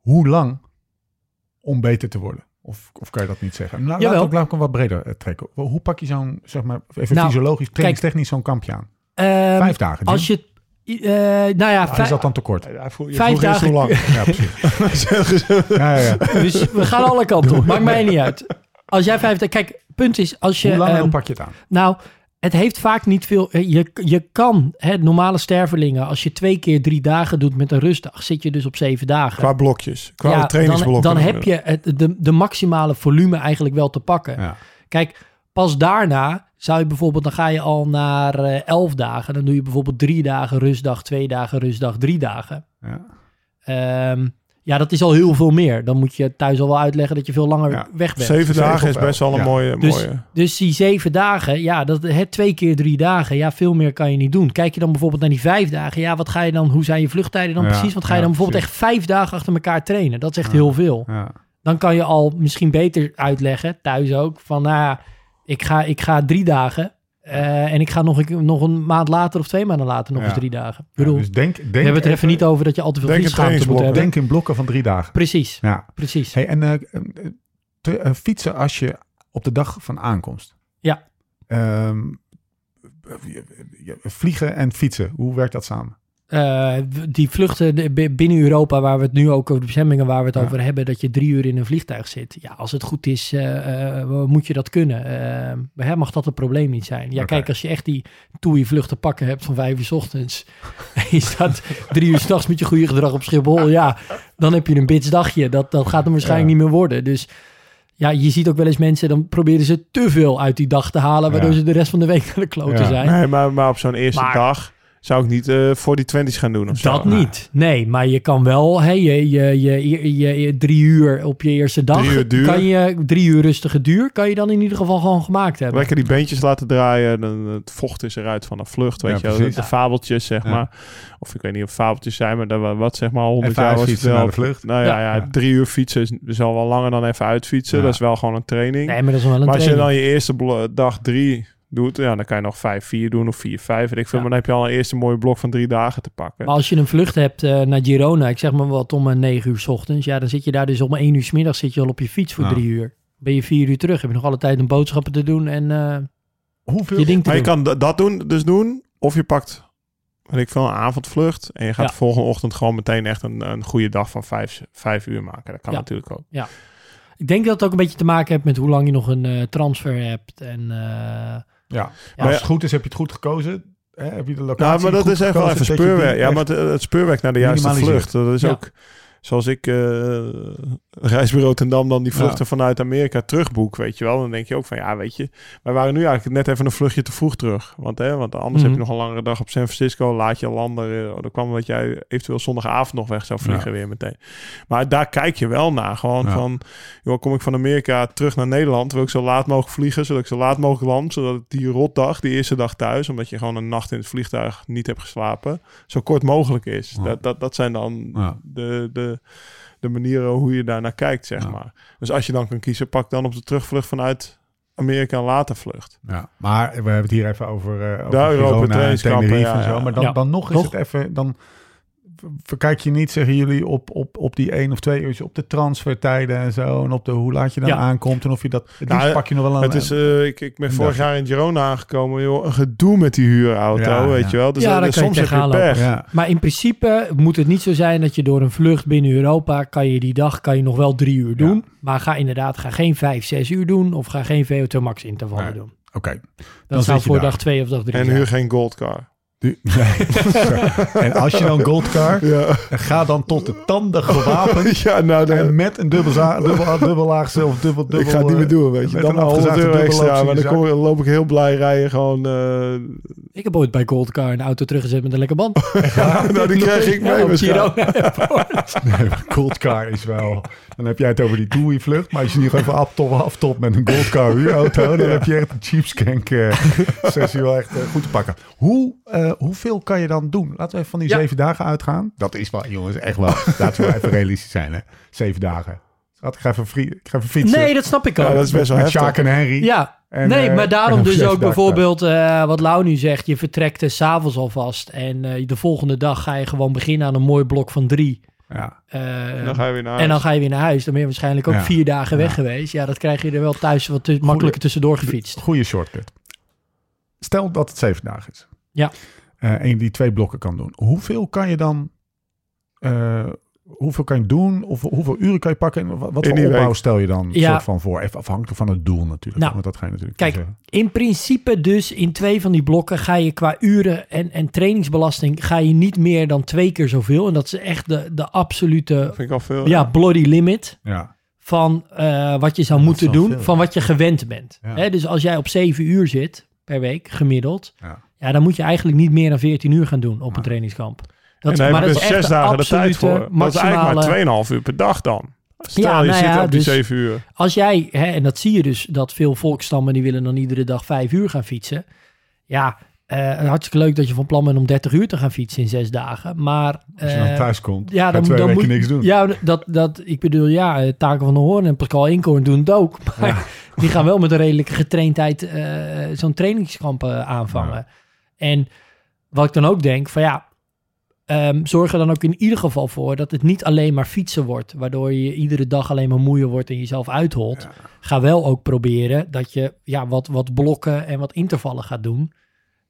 Hoe lang om beter te worden? Of, of kan je dat niet zeggen? Nou, laat, ik, laat ik hem wat breder eh, trekken. Hoe pak je zo'n, zeg maar, even Nou, fysiologisch, trainingstechnisch zo'n kampje aan? Ehm, Vijf dagen. Als je, eh, nou ja, vijf- is dat dan te kort? ja, voel, je Vijf dagen- hoe lang. Ja, precies. ja, ja, ja. dus we gaan alle kanten op. Maakt mij niet uit. Als jij vijf, kijk, punt is als je, Hoe lang en ehm, pak je het aan? nou, het heeft vaak niet veel. eh, Je, je kan, hè, normale stervelingen, als je twee keer drie dagen doet met een rustdag, zit je dus op zeven dagen. Qua blokjes. Qua ja, dan, trainingsblokken. dan heb je het, de, de maximale volume eigenlijk wel te pakken. Ja. Kijk, pas daarna zou je bijvoorbeeld, dan ga je al naar eh, elf dagen. Dan doe je bijvoorbeeld drie dagen rustdag, twee dagen rustdag, drie dagen. Ja. Ehm, ja, dat is al heel veel meer. Dan moet je thuis al wel uitleggen dat je veel langer Ja. weg bent. Zeven dagen is best wel een mooie... Dus, mooie. dus die zeven dagen, ja, dat, het twee keer drie dagen, ja, veel meer kan je niet doen. Kijk je dan bijvoorbeeld naar die vijf dagen, ja, wat ga je dan, hoe zijn je vluchttijden dan Ja, precies? Want ga je dan bijvoorbeeld precies. echt vijf dagen achter elkaar trainen? Dat is echt Ja. heel veel. Ja. Dan kan je al misschien beter uitleggen, thuis ook, van nou ja, ik ga, ik ga drie dagen eh, en ik ga nog, een- nog een maand later of twee maanden later nog Ja. eens drie dagen. Ik Ja, bedoel, dus denk, denk we hebben het er even niet over dat je al te veel vliesgaten moet hebben. Denk in blokken van drie dagen. Precies, Ja. precies. Hey, en eh, te- eh, fietsen als je op de dag van aankomst. Ja. Ehm, vliegen en fietsen, hoe werkt dat samen? Eh, die vluchten binnen Europa, waar we het nu ook over de bestemmingen waar we het Ja. over hebben, dat je drie uur in een vliegtuig zit. Ja, als het goed is, eh, eh, moet je dat kunnen. Mag dat het probleem niet zijn. Ja, kijk, als je echt die toei vlucht te pakken hebt van vijf uur 's ochtends, en je staat drie uur s'nachts met je goede gedrag op Schiphol, ja, dan heb je een bitsdagje. Dat, dat gaat hem waarschijnlijk Ja. niet meer worden. Dus ja, je ziet ook wel eens mensen, dan proberen ze te veel uit die dag te halen, waardoor Ja. ze de rest van de week naar de kloten Ja. zijn. Nee, maar, maar op zo'n eerste Maar- dag zou ik niet eh, voor die twenties gaan doen of zo. Dat niet. Nee, maar je kan wel hè, je, je, je, je, je- je drie uur op je eerste dag. Drie uur duur. Kan je drie uur rustige duur, kan je dan in ieder geval gewoon gemaakt hebben. Lekker die beentjes laten draaien. Dan het vocht is eruit van een vlucht. Weet Ja, je precies. De fabeltjes, zeg Ja. maar. Of ik weet niet of fabeltjes zijn, maar dat, wa- wat zeg maar 100 Even jaar was het wel. de vlucht. Nou ja, Ja. ja, drie uur fietsen is, is al wel langer dan even uitfietsen. Ja. Dat is wel gewoon een training. Nee, maar dat is wel een maar als je dan je eerste dag drie doet, ja, dan kan je nog vijf, vier doen of vier, vijf. Weet ik veel. Ja. Maar dan heb je al een eerste mooie blok van drie dagen te pakken. Maar als je een vlucht hebt eh, naar Girona, ik zeg maar wat om eh, 9 uur 's ochtends, ja, dan zit je daar dus om 1 uur 's middag zit je al op je fiets voor Ja. drie uur. Ben je vier uur terug, heb je nog alle tijd om boodschappen te doen en eh, Hoeveel? je ding te Maar je kan dat doen, dus doen. Of je pakt, weet ik veel, een avondvlucht. En je gaat Ja. de volgende ochtend gewoon meteen echt een, een goede dag van vijf, vijf uur maken. Dat kan Ja. natuurlijk ook. Ik denk dat het ook een beetje te maken heeft met hoe lang je nog een eh, transfer hebt. En eh, Ja. Maar Ja. als het goed is, heb je het goed gekozen. Hè? Heb je de locatie Nou, maar dat goed is echt wel even speurwerk. Ja, maar het, het speurwerk naar de juiste vlucht. Dat is Ja. ook zoals ik eh reisbureau ten Dam dan die vluchten vanuit Amerika terugboek, weet je wel. Dan denk je ook van, ja, weet je, wij waren nu eigenlijk net even een vluchtje te vroeg terug. Want, hè, want anders heb Mhm. je nog een langere dag op San Francisco, laat je landen. eh, Dan kwam wat jij eventueel zondagavond nog weg zou vliegen Ja. weer meteen. Maar daar kijk je wel naar. Gewoon Ja. van, joh, kom ik van Amerika terug naar Nederland, wil ik zo laat mogelijk vliegen, zodat ik zo laat mogelijk land, zodat die rotdag, die eerste dag thuis, omdat je gewoon een nacht in het vliegtuig niet hebt geslapen, zo kort mogelijk is. Dat, dat, dat zijn dan Ja. de, de, de manier hoe je daar naar kijkt, zeg Ja. maar. Dus als je dan kan kiezen, pak dan op de terugvlucht vanuit Amerika een later vlucht. Ja, maar we hebben het hier even over, eh over De Europa Girona en trainingskampen, Tenerife ja, en zo. ja. Maar dan, Ja. dan nog is het even... Dan verkijk je niet, zeggen jullie, op, op, op die één of twee uurtjes op de transfertijden en zo. En op de hoe laat je dan Ja. aankomt. En of je dat... Nou, pak je nog wel een... Het is, eh, ik, ik ben vorig jaar in Girona aangekomen, joh. Een gedoe met die huurauto, Ja, weet ja. je wel. Dus Ja, je soms heb je pech. ja. Maar in principe moet het niet zo zijn dat je door een vlucht binnen Europa... kan je die dag kan je nog wel drie uur doen. Maar ga inderdaad ga geen vijf, zes uur doen... of ga geen VO2 max intervallen Nee. doen. Oké. Dat Dan zou zit je voor daar. dag twee of dag drie En huur geen goldcar. Nee. en als je dan goldcar, Ja, ga dan tot de tanden gewapend. ja nou, de- En met een dubbel, dubbellaagse of dubbel, dubbel... ik ga het niet meer doen, weet je. Dan een 100 afgezaagde euro extra, maar dan, je kom, dan loop ik heel blij rijden. Gewoon, eh, Ik heb ooit bij Goldcar een auto teruggezet met een lekker band. nou, die krijg ik mee Ja. Nee, goldcar is wel... Dan heb jij het over die TUI-vlucht. Maar als je niet even aftop, aftop met een goldcar huurauto... dan heb je echt een cheapskank eh sessie wel echt eh, goed te pakken. Hoe, eh, hoeveel kan je dan doen? Laten we even van die Ja. zeven dagen uitgaan. Dat is wel, jongens, echt wel... laten we even realistisch zijn, hè. Zeven dagen. Schat, ik ga even, ik ga even fietsen. Nee, dat snap ik ook. Ja, dat is best wel met heftig. Sjaak en Henry. Ja, En, nee, eh, maar en daarom dus ook bijvoorbeeld eh, wat Lau nu zegt. Je vertrekt de s'avonds alvast en eh, de volgende dag ga je gewoon beginnen aan een mooi blok van drie. Ja. Eh, Dan ga je weer naar en dan huis. ga je weer naar huis. Dan ben je waarschijnlijk ook Ja. vier dagen weg Ja. geweest. Ja, dat krijg je er wel thuis wat makkelijker tussendoor gefietst. Goede shortcut. Stel dat het zeven dagen is. Ja. Eh, en je die twee blokken kan doen. Hoeveel kan je dan... eh, hoeveel kan je doen? Of hoeveel uren kan je pakken? En wat, voor opbouw week. stel je dan Ja. soort van voor? Even afhankelijk van het doel natuurlijk. Nou, want dat ga je natuurlijk kijk. In principe dus in twee van die blokken ga je qua uren en, en trainingsbelasting ga je niet meer dan twee keer zoveel. En dat is echt de, de absolute vind ik al veel. ja, bloody limit. Ja. van eh, wat je zou Dat moeten doen, veel. van wat je gewend bent. Ja. Hè, dus als jij op 7 uur zit per week, gemiddeld, Ja. Ja, dan moet je eigenlijk niet meer dan 14 uur gaan doen op een trainingskamp. Dat, maar dat dus is echt zes dagen de tijd voor. Dat is eigenlijk maximale- maar 2,5 uur per dag dan. Stel, Ja, je nou zit ja, op die dus- 7 uur. Als jij, hè, en dat zie je dus, dat veel volkstammen die willen dan iedere dag 5 uur gaan fietsen. Ja, eh, hartstikke leuk dat je van plan bent om 30 uur te gaan fietsen in zes dagen. Maar Als je dan eh, thuis komt, ja, dan, twee dan weken moet niks doen. Ja, dat, dat, ik bedoel, ja, eh, Taken van de Hoorn en Pascal Inkoorn doen het ook. Maar die gaan wel met een redelijke getraindheid eh, zo'n trainingskamp aanvangen. Ja. En wat ik dan ook denk, van ja, ehm, zorg er dan ook in ieder geval voor dat het niet alleen maar fietsen wordt, waardoor je iedere dag alleen maar moeier wordt en jezelf uitholt. Ga wel ook proberen dat je ja, wat, wat blokken en wat intervallen gaat doen.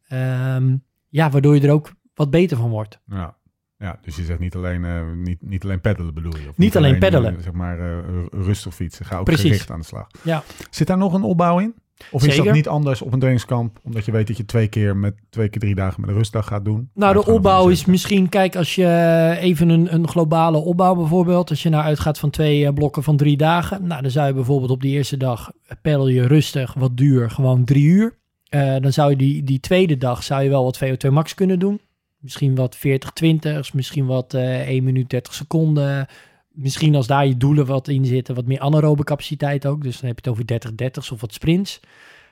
Ehm, ja, waardoor je er ook wat beter van wordt. Ja. Ja, dus je zegt niet alleen, eh, niet, niet alleen peddelen bedoel je? Of Niet alleen peddelen. eh, zeg maar eh, rustig fietsen. Ga ook Precies. gericht aan de slag. Ja. Zit daar nog een opbouw in? Of is dat niet anders op een trainingskamp? Omdat je weet dat je twee keer met twee keer drie dagen met een rustdag gaat doen? Nou, de opbouw is misschien, kijk, als je even een, een globale opbouw bijvoorbeeld, als je nou uitgaat van twee eh, blokken van drie dagen, nou, dan zou je bijvoorbeeld op die eerste dag peddel je rustig, wat duur, gewoon drie uur. Eh, dan zou je die, die tweede dag zou je wel wat VO2 max kunnen doen. Misschien wat 40 20's, misschien wat eh 1 minuut 30 seconden. Misschien als daar je doelen wat in zitten, wat meer anaerobe capaciteit ook. Dus dan heb je het over 30 30's of wat sprints.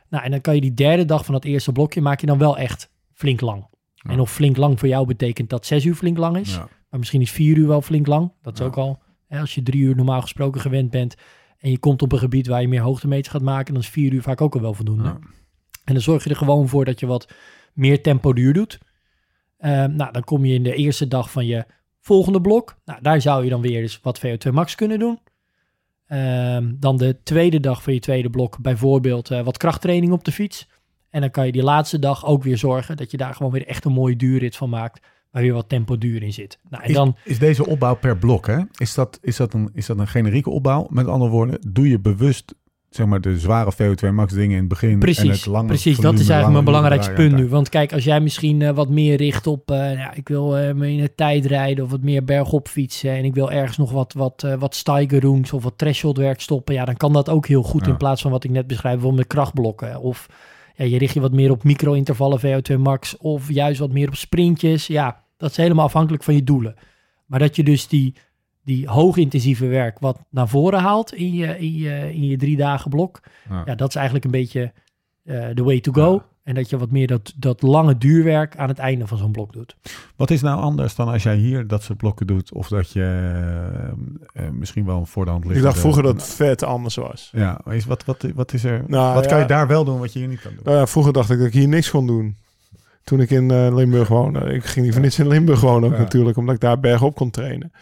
Nou, en dan kan je die derde dag van dat eerste blokje maak je dan wel echt flink lang. Ja. En of flink lang voor jou betekent dat zes uur flink lang is. Ja. Maar misschien is vier uur wel flink lang. Dat is Ja. ook al. Hè, als je drie uur normaal gesproken gewend bent. En je komt op een gebied waar je meer hoogtemeters gaat maken. Dan is vier uur vaak ook al wel voldoende. En dan zorg je er gewoon voor dat je wat meer tempo duur doet. Ehm, nou, dan kom je in de eerste dag van je volgende blok. Nou, daar zou je dan weer eens wat VO2 max kunnen doen. Ehm, dan de tweede dag van je tweede blok bijvoorbeeld eh, wat krachttraining op de fiets. En dan kan je die laatste dag ook weer zorgen dat je daar gewoon weer echt een mooie duurrit van maakt. Waar weer wat tempo duur in zit. Nou, en Is, dan, is deze opbouw per blok, hè? Is dat, is, dat een, is dat een generieke opbouw? Met andere woorden, doe je bewust zeg maar, de zware VO2 max dingen in het begin en het Precies, lange precies. volume, dat is eigenlijk mijn belangrijkste punt nu. Want kijk, als jij misschien eh, wat meer richt op... eh, ja, ik wil me in de tijd rijden of wat meer bergop fietsen... en ik wil ergens nog wat, wat, wat steigerungs of wat threshold werk stoppen... ja, dan kan dat ook heel goed Ja. in plaats van wat ik net beschrijf... bijvoorbeeld met krachtblokken. Of ja, je richt je wat meer op micro-intervallen VO2 max... of juist wat meer op sprintjes. Ja, dat is helemaal afhankelijk van je doelen. Maar dat je dus die, die hoogintensieve werk wat naar voren haalt... in je, in je, in je drie dagen blok... Ja. Ja, dat is eigenlijk een beetje eh, de way to go. En dat je wat meer dat, dat lange duurwerk aan het einde van zo'n blok doet. Wat is nou anders dan als jij hier dat soort blokken doet? Of dat je eh, eh, misschien wel een voor de hand ligt. Ik dacht vroeger dat het vet anders was. Ja, maar is, wat, wat, wat is er? Nou, wat kan je daar wel doen wat je hier niet kan doen? Nou ja, vroeger dacht ik dat ik hier niks kon doen. Toen ik in eh, Limburg woonde. Ik ging niet voor niets in Limburg wonen ook Ja. natuurlijk. Omdat ik daar bergop kon trainen.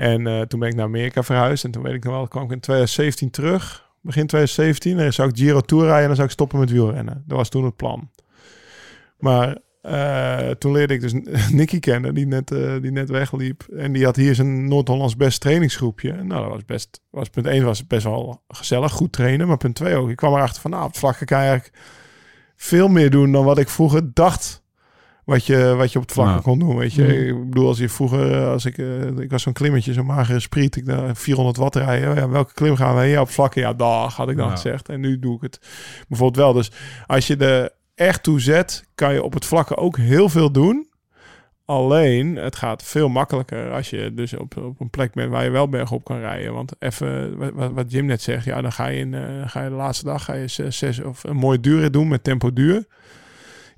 En eh, toen ben ik naar Amerika verhuisd. En toen weet ik nog wel, kwam ik in 2017 terug. Begin 2017. En dan zou ik Giro Tour rijden en dan zou ik stoppen met wielrennen. Dat was toen het plan. Maar eh, toen leerde ik dus Nicky kennen, die net, eh, die net wegliep. En die had hier zijn Noord-Hollands best trainingsgroepje. Nou, dat was best, was punt 1 was best wel gezellig, goed trainen. Maar punt 2 ook, ik kwam erachter van, nou, het vlakke kan eigenlijk veel meer doen dan wat ik vroeger dacht. Wat je, wat je op het vlakke Ja. kon doen, weet je. Mhm. Ik bedoel, als je vroeger, als ik, eh, ik was zo'n klimmetje, zo'n magere spriet, ik daar 400 watt rijden. Ja, welke klim gaan we? Ja, op vlakke, ja, dag had ik dan gezegd. En nu doe ik het bijvoorbeeld wel. Dus als je er echt toe zet, kan je op het vlakke ook heel veel doen. Alleen, het gaat veel makkelijker als je dus op, op een plek bent waar je wel bergop kan rijden. Want even, wat- wat, Jim net zegt, ja, dan ga je, in, eh, ga je de laatste dag ga je zes, zes of een mooie duurrit doen met tempo duur.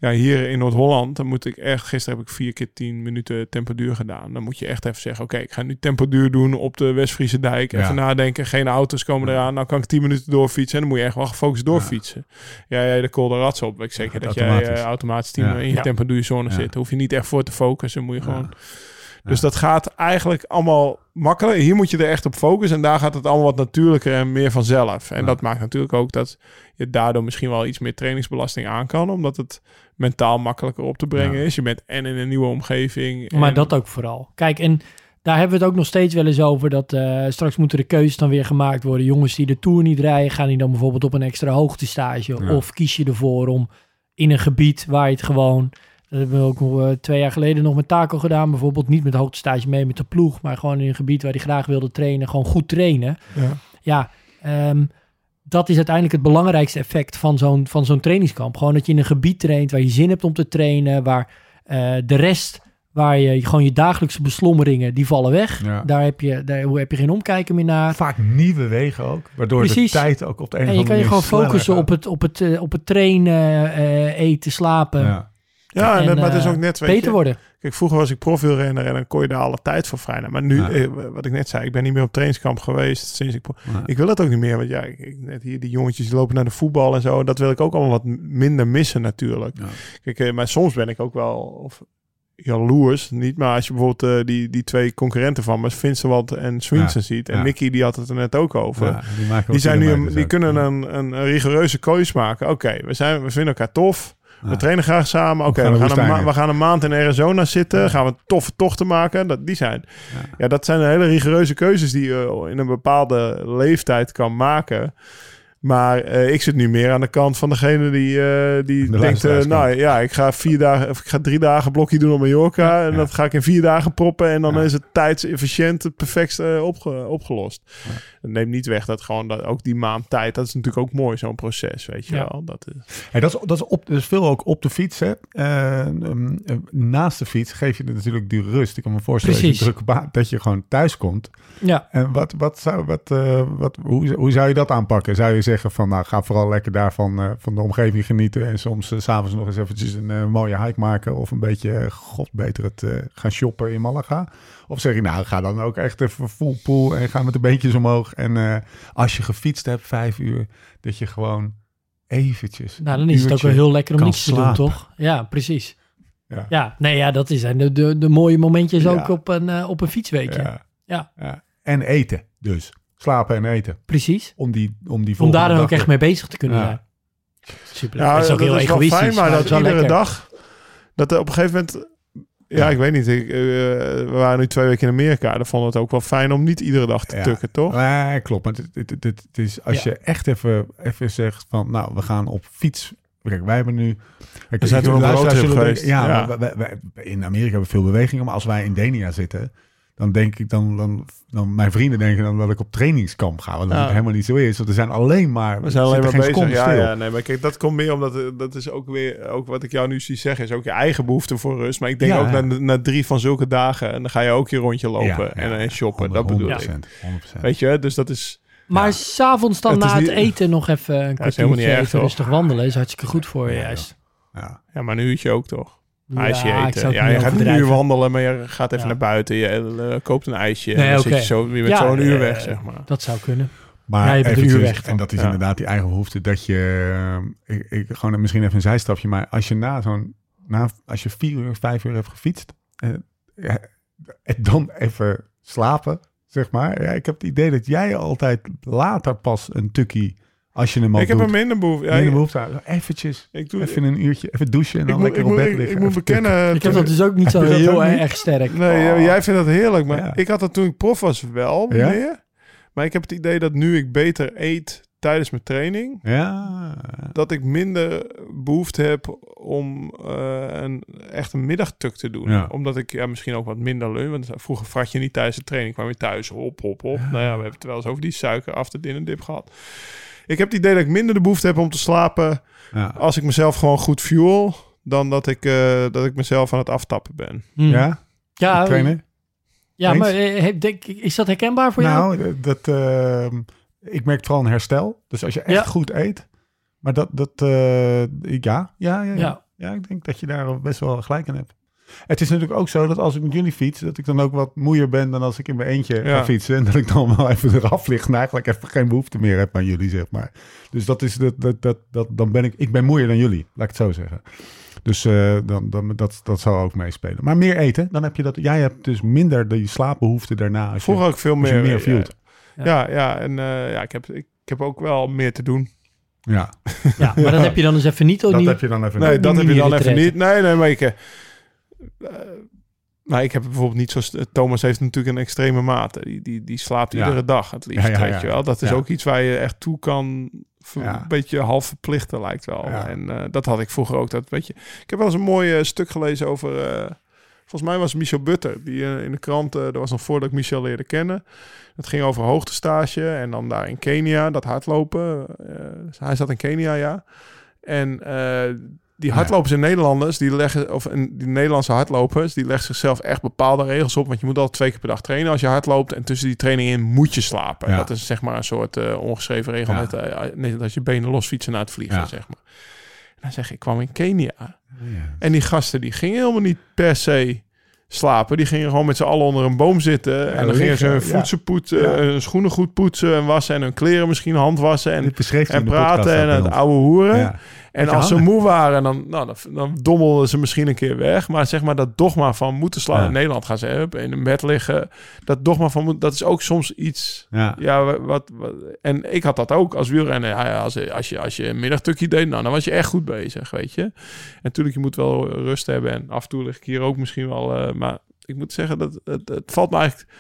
Ja, hier in Noord-Holland, dan moet ik echt, gisteren heb ik vier keer tien minuten tempo duur gedaan. Dan moet je echt even zeggen, oké, ik ga nu tempo duur doen op de Westfriese dijk. Ja. Even nadenken, geen auto's komen eraan. Nou kan ik tien minuten doorfietsen en dan moet je echt wel gefocust doorfietsen. Ja, ja de Col de Rats op. Ik zeker dat jij automatisch. eh, automatisch tien Ja. in je Ja. tempo duur zone Ja. zit. Daar hoef je niet echt voor te focussen, moet je gewoon... Ja. Dus dat gaat eigenlijk allemaal makkelijk. Hier moet je er echt op focussen. En daar gaat het allemaal wat natuurlijker en meer vanzelf. En Ja. dat maakt natuurlijk ook dat je daardoor misschien wel iets meer trainingsbelasting aan kan. Omdat het mentaal makkelijker op te brengen Ja. is. Je bent en in een nieuwe omgeving. Maar en- dat ook vooral. Kijk, en daar hebben we het ook nog steeds wel eens over. Dat eh, straks moeten de keuzes dan weer gemaakt worden. Jongens die de Tour niet rijden, gaan die dan bijvoorbeeld op een extra hoogtestage? Ja. Of kies je ervoor om in een gebied waar je het gewoon... Dat hebben we ook nog, eh, twee jaar geleden nog met Taco gedaan. Bijvoorbeeld niet met hoogtestage mee met de ploeg. Maar gewoon in een gebied waar hij graag wilde trainen. Gewoon goed trainen. Ja. Ja, ehm, dat is uiteindelijk het belangrijkste effect van zo'n, van zo'n trainingskamp. Gewoon dat je in een gebied traint waar je zin hebt om te trainen. Waar eh, de rest, waar je gewoon je dagelijkse beslommeringen, die vallen weg. Ja. Daar, heb je, daar heb je geen omkijken meer naar. Vaak nieuwe wegen ook, waardoor Precies. de tijd ook op de een En of je andere kan je manier gewoon focussen op het, op het, eh, op het trainen, eten, slapen. Ja. Ja, en, En, dat- maar het is eh, ook net, weet Beter je, worden. Kijk, vroeger was ik profielrenner en dan kon je daar alle tijd voor vrij nemen. Maar nu, Ja. eh, wat ik net zei, ik ben niet meer op trainingskamp geweest sinds ik... Ja. Ik wil het ook niet meer, want ja, ik, ik- net hier die jongetjes die lopen naar de voetbal en zo. Dat wil ik ook allemaal wat minder missen natuurlijk. Ja. Kijk, eh, maar soms ben ik ook wel of jaloers, niet. Maar als je bijvoorbeeld eh, die, die twee concurrenten van me, Vincent en Swinson Ja. ziet. En Ja. Nicky, die had het er net ook over. Ja, die zijn nu een, die kunnen een, een, een rigoureuze keus maken. Oké, we zijn we vinden elkaar tof. We trainen graag samen. Oké, we, gaan we gaan een maand in Arizona zitten. Gaan we toffe tochten maken. Dat, die zijn. Ja. Ja. dat zijn hele rigoureuze keuzes die je in een bepaalde leeftijd kan maken. Maar eh, ik zit nu meer aan de kant van degene die, eh, die denkt... eh, nou ja, ik ga vier dagen of ik ga drie dagen blokje doen op Mallorca. En Ja. dat ga ik in vier dagen proppen. En dan Ja. is het tijdsefficiënt het perfectste opge- opgelost. Dat neemt niet weg dat gewoon dat ook die maand tijd... Dat is natuurlijk ook mooi, zo'n proces, weet je Ja. wel. Dat is, Hey, dat, is, dat, is op, dat is veel ook op de fiets. Hè? Eh, ehm, eh, naast de fiets geef je natuurlijk die rust. Ik kan me voorstellen dat je, baan- dat je gewoon thuis komt. Ja, En wat, wat zou, wat, eh, wat, hoe, hoe zou je dat aanpakken? Zou je zeggen van, nou, ga vooral lekker daarvan eh, van de omgeving genieten en soms s s'avonds nog eens eventjes een eh, mooie hike maken of een beetje, eh, god beter het, eh, gaan shoppen in Malaga? Of zeg je, nou, ga dan ook echt even full pool en ga met de beentjes omhoog. En eh, als je gefietst hebt, vijf uur, dat je gewoon eventjes... nou dan is het ook wel heel lekker om kan niets te doen, toch? Ja, precies. Ja. Ja, nee, ja, dat zijn de, de, de mooie momentjes Ja. ook op een, eh, op een fietsweekje. Ja. ja. En eten dus. Slapen en eten. Precies. Om die, om die Om daar dan ook echt mee bezig te kunnen Ja. zijn. Super. Ja, dat is ook heel egoïstisch. fijn, maar dat wel iedere lekker. dag... Dat er op een gegeven moment... Ja, ik weet niet. Ik, eh, we waren nu twee weken in Amerika. Dan vonden we het ook wel fijn om niet iedere dag te Ja. tukken, toch? Nee, klopt. Maar het, het- het is als Ja. je echt even, even zegt van, nou, we gaan op fiets. Kijk, wij hebben nu... Kijk, We zijn toen op een roadtrip geweest. denken- Ja, Ja. maar wij- wij- wij- in Amerika hebben we veel bewegingen. Maar als wij in Denia zitten, dan denk ik dan, dan, dan mijn vrienden denken dan dat ik op trainingskamp ga. Wat Ja. helemaal niet zo is. Want er zijn alleen maar, We zijn alleen maar bezig. Ja, ja, nee, maar kijk, dat komt meer omdat eh, dat is ook weer ook wat ik jou nu zie zeggen, is ook je eigen behoefte voor rust. Maar ik denk Ja, ook ja. na, na drie van zulke dagen en dan ga je ook je rondje lopen Ja, en, ja, en shoppen. 100, dat bedoel 100%, ik. 100%. Weet je, dus dat is. Maar Ja. s'avonds dan Het na het niet- eten nog even een kwartiertje even toch? rustig wandelen. Is hartstikke goed voor je Ja, juist. Ja. Ja, maar een uurtje ook toch? IJsje eten. Ja, je gaat een uur wandelen, maar je gaat even Ja. naar buiten. Je eh, koopt een ijsje. Nee, en dan zit je, zo, je bent Ja, zo een uur eh, weg, zeg maar. Dat zou kunnen. Maar Ja, je bent een uur eventjes, weg en dat is Ja. inderdaad die eigen behoefte, dat je, eh, ik, ik, gewoon misschien even een zijstapje, maar als je na zo'n, na, als je vier uur, vijf uur hebt gefietst, en dan even slapen, zeg maar. Ja, ik heb het idee dat jij altijd later pas een tukkie, als je hem al Ik heb een minder behoefte. Ja, minder ik, behoefte aan. Eventjes, ik doe, even een uurtje, even douchen en dan moet, lekker op moet, bed liggen. ik moet bekennen... Ik heb dat dus ook niet zo heel erg sterk. Nee, Oh. jij vindt dat heerlijk, maar Ja. ik had dat toen ik prof was wel Ja? meer. Maar ik heb het idee dat nu ik beter eet tijdens mijn training, Ja, dat ik minder behoefte heb om eh, een echt een middagtuk te doen. Ja. Omdat ik ja, misschien ook wat minder leun. Want vroeger frat je niet tijdens de training, kwam je thuis, hop, hop, hop. Nou ja, we hebben het wel eens over die suiker af de dinnerdip gehad. Ik heb het idee dat ik minder de behoefte heb om te slapen ja. als ik mezelf gewoon goed fuel, dan dat ik, eh, dat ik mezelf aan het aftappen ben. Hm. ja? ja, trainer? ja maar eh, denk, is dat herkenbaar voor jou? Nou, dat, ehm, ik merk vooral een herstel. Dus als je echt Ja. goed eet. Maar dat, dat eh, ja, ja. Ja. Ja, ik denk dat je daar best wel gelijk in hebt. Het is natuurlijk ook zo dat als ik met jullie fiets, dat ik dan ook wat moeier ben dan als ik in mijn eentje Ja. ga fietsen. En dat ik dan wel even eraf lig en eigenlijk even geen behoefte meer heb aan jullie, zeg maar. Dus dat is, dat, dat, dat, dat, dan ben ik, ik ben moeier dan jullie, laat ik het zo zeggen. Dus eh, dan, dan, dat, dat zal ook meespelen. Maar meer eten, dan heb je dat. Jij hebt dus minder die slaapbehoefte daarna. Als Vroeger je, ook veel meer. meer ja. Ja, ja, en eh, ja, ik, heb, ik, ik heb ook wel meer te doen. Ja, Ja, maar dat heb je dan dus even niet. Oh, dat niet heb je dan even. Nee, die dat heb je dan even niet. Nee, nee, maar ik... eh, eh, nou, ik heb bijvoorbeeld niet zoals... Thomas heeft natuurlijk een extreme mate. Die, die, die slaapt Ja. iedere dag het liefst, Ja, ja, weet je wel. Dat is ook iets waar je echt toe kan... Een beetje half verplichten lijkt wel. En eh, dat had ik vroeger ook. Dat, weet je, ik heb wel eens een mooi eh, stuk gelezen over... volgens mij was Michel Butter. Die in de krant... dat was nog voordat ik Michel leerde kennen. Het ging over hoogtestage. En dan daar in Kenia, dat hardlopen. hij zat in Kenia, ja. En die Ja. hardlopers in Nederlanders, die leggen, of die Nederlandse hardlopers, die leggen zichzelf echt bepaalde regels op. Want je moet altijd twee keer per dag trainen als je hardloopt. En tussen die training in moet je slapen. Ja. Dat is zeg maar een soort eh, ongeschreven regel. Net, eh, net als je benen los fietsen na het vliegen, zeg maar. En dan zeg ik, ik kwam in Kenia. Ja. En die gasten, die gingen helemaal niet per se slapen. Die gingen gewoon met z'n allen onder een boom zitten. en dan gingen ze hun voeten poetsen, Ja. hun schoenen goed poetsen en wassen. En hun kleren misschien handwassen. En, en praten en het oude hoeren. Ja. En als ze moe waren, dan, nou, dan, dan dommelden ze misschien een keer weg. Maar zeg maar dat dogma van moeten slaan. Ja. In Nederland gaan ze in een bed liggen. Dat dogma van moet- dat is ook soms iets. Ja. Ja, wa- wat, wat- en ik had dat ook als wielrenner. Ja, als, als, je, als je een middagtukje deed, nou, dan was je echt goed bezig, weet je. En natuurlijk, je moet wel rust hebben. En af en toe lig ik hier ook misschien wel. eh, maar ik moet zeggen, dat het, het valt me eigenlijk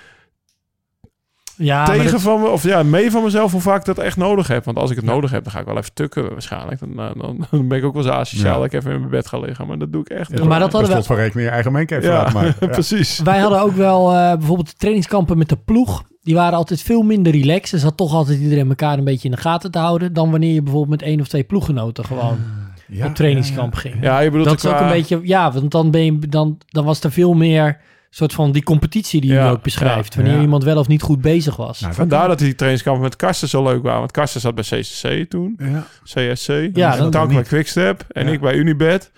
Ja, tegen dat- van me, of ja, mee van mezelf hoe vaak ik dat echt nodig heb. Want als ik het nodig heb, dan ga ik wel even tukken waarschijnlijk. Dan, eh, dan, dan ben ik ook wel eens asociaal Ja. dat ik even in mijn bed ga liggen. Maar dat doe ik echt. Ja, maar dat hadden we- van rekening je eigen even ja, laten maken. Ja. precies. Wij hadden ook wel eh, bijvoorbeeld de trainingskampen met de ploeg. Die waren altijd veel minder relaxed. Er zat toch altijd iedereen elkaar een beetje in de gaten te houden. Dan wanneer je bijvoorbeeld met één of twee ploeggenoten gewoon Ja, op trainingskamp ja, ging. Ja, je bedoelt dat is ook een beetje, ja, want dan, ben je, dan, dan was er veel meer soort van die competitie die Ja, je ook beschrijft. ja, wanneer ja. iemand wel of niet goed bezig was. Nou, Vandaar dat die trainingskampen met Karsten zo leuk waren. Want Karsten zat bij CCC toen. Ja. CSC. Ja, en Tank bij. Quickstep. En Ja. ik bij Unibed.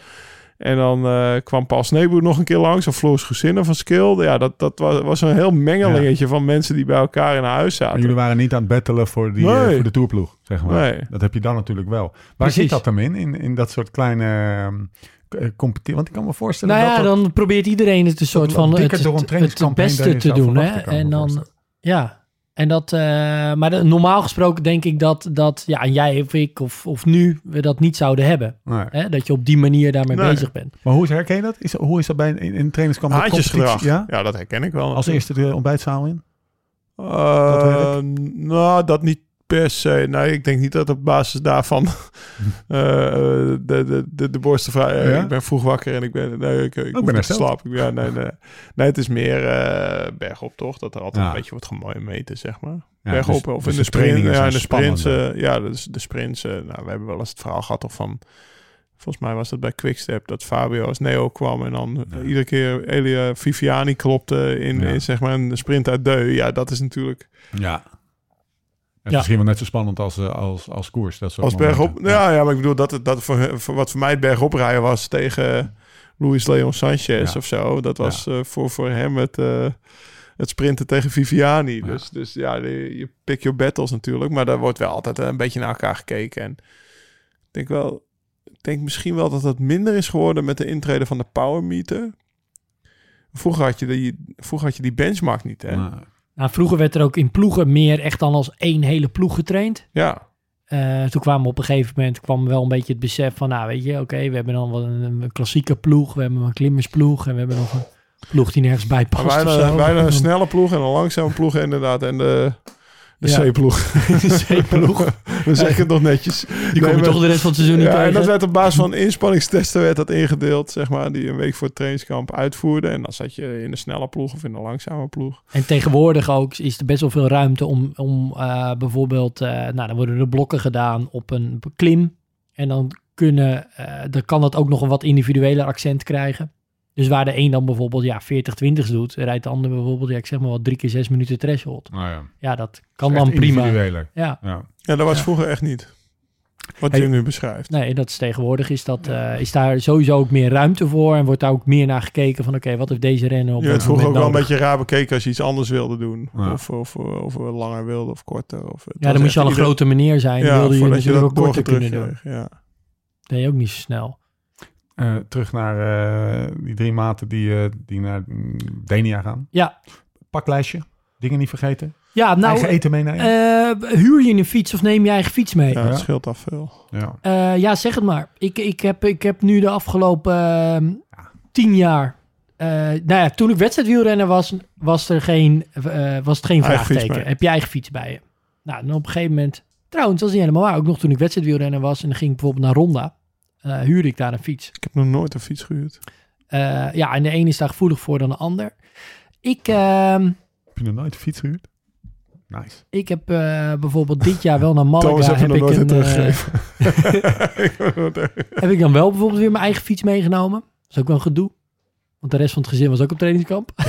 En dan eh, kwam Paul Sneeboer nog een keer langs. Of Floris Gezinnen van Skill. Ja, dat, dat was, was een heel mengelingetje van mensen die bij elkaar in huis Maar zaten. jullie waren niet aan het battelen voor, die, eh, voor de tourploeg, zeg maar. Nee. Dat heb je dan natuurlijk wel. Waar Precies. zit dat dan in? In, in dat soort kleine uh, competitie? Want ik kan me voorstellen nou ja, dat dat... dan probeert iedereen het een soort van het, het, beste te doen. Hè? En dan, ja. En dat, eh, maar de- normaal gesproken denk ik dat, dat ja, en jij of ik of, of nu we dat niet zouden hebben. Nee. Hè? Dat je op die manier daarmee Nee. bezig bent. Maar hoe is, herken je dat? Is, hoe is dat bij een, in een trainingskamp? Haantjesgedrag. Ja? Ja? dat herken ik wel. Als eerste de ontbijtzaal in? Eh, nou, dat niet per se. Nee, ik denk niet dat op basis daarvan eh, de, de, de, de borsten vrij. eh, Ja? Ik ben vroeg wakker en ik ben. Nee, ik, ik, ben niet te hersteld. slapen. Ja, nee, nee. nee, het is meer eh, bergop toch? Dat er altijd Ja. een beetje wordt gemeten, zeg maar. Ja, bergop dus- of dus in de sprint. Ja, de sprints. eh, ja, dus de sprints. eh, nou, we hebben wel eens het verhaal gehad toch van. Volgens mij was dat bij Quickstep dat Fabio als Neo kwam en dan Ja. iedere keer Elia Viviani klopte in, in zeg maar een sprint uit Deu. Ja, dat is natuurlijk Ja. En Ja. misschien wel net zo spannend als, eh, als, als koers. Dat soort Als bergop. Ja, ja, maar ik bedoel dat, het- dat voor, voor wat voor mij het bergop rijden was tegen Luis Leon Sanchez Ja. of zo. Dat was eh, voor, voor hem het, eh, het sprinten tegen Viviani. Ja. Dus, dus ja, je pick your battles natuurlijk. Maar daar wordt wel altijd een beetje naar elkaar gekeken. En ik denk wel, ik denk misschien wel dat het minder is geworden met de intrede van de power meter. Vroeger had je die, vroeger had je die benchmark niet, hè? Maar- Nou, vroeger werd er ook in ploegen meer echt dan als één hele ploeg getraind. Ja, Eh, toen kwam op een gegeven moment kwam wel een beetje het besef van, nou weet je, oké, we hebben dan wel een, een klassieke ploeg, we hebben een klimmersploeg en we hebben nog een ploeg die nergens bij past. bijna, bijna een snelle ploeg en een langzame ploeg inderdaad. En de, de Ja. C-ploeg. De C-ploeg. Dan zeg ik het nog netjes. Die Nee, kom je maar- toch de rest van het seizoen niet Ja, en dat werd op basis van inspanningstesten werd dat ingedeeld, zeg maar, die een week voor het trainingskamp uitvoerden. En dan zat je in de snelle ploeg of in de langzame ploeg. En tegenwoordig ook is er best wel veel ruimte om, om eh, bijvoorbeeld, eh, nou dan worden er blokken gedaan op een klim. En dan, kunnen, eh, dan kan dat ook nog een wat individueler accent krijgen. Dus waar de een dan bijvoorbeeld ja, 40-20's doet, rijdt de ander bijvoorbeeld, ja, ik zeg maar wat, drie keer zes minuten threshold. Nou ja. Ja, dat kan dan prima. individueler. Ja, Ja. Ja, dat was Ja. vroeger echt niet. Wat Hey. je nu beschrijft. nee, dat is tegenwoordig is, dat, eh, is daar sowieso ook meer ruimte voor. En wordt daar ook meer naar gekeken van, oké, wat heeft deze renner op Je werd vroeger ook wel een beetje raar bekeken als je iets anders wilde doen. Ja. Of, of, of, langer wilde of korter. Of, Ja, dan moest je al een ieder- grote meneer zijn. Ja, dan wilde je natuurlijk dat ook korter kunnen doen. kreeg. Ja. Dat deed je ook niet zo snel. Eh, terug naar eh, die drie maten die, eh, die naar mm, Denia gaan. Ja, Paklijstje. Dingen niet vergeten. ja nou, Eigen eten meenemen. eh, huur je een fiets of neem je eigen fiets mee? ja, Ja, het scheelt af veel. ja. ja zeg het maar. Ik, ik, heb, ik heb nu de afgelopen ehm, tien jaar... eh, nou ja, toen ik wedstrijdwielrenner was, was, er geen, was het geen Eigen vraagteken. Heb je eigen fiets bij je? Nou, en op een gegeven moment... Trouwens, dat is niet helemaal waar. Ook nog toen ik wedstrijdwielrenner was en dan ging ik bijvoorbeeld naar Ronda... eh, huurde ik daar een fiets. Ik heb nog nooit een fiets gehuurd. Eh, ja, en de ene is daar gevoelig voor dan de ander. Ik... ehm, Heb je nog nooit een fiets gehuurd? Nice. Ik heb eh, bijvoorbeeld dit jaar wel naar Malaga. Heb, nog ik een, een teruggegeven. heb ik dan wel bijvoorbeeld weer mijn eigen fiets meegenomen. Dat is ook wel een gedoe. Want de rest van het gezin was ook op trainingskamp.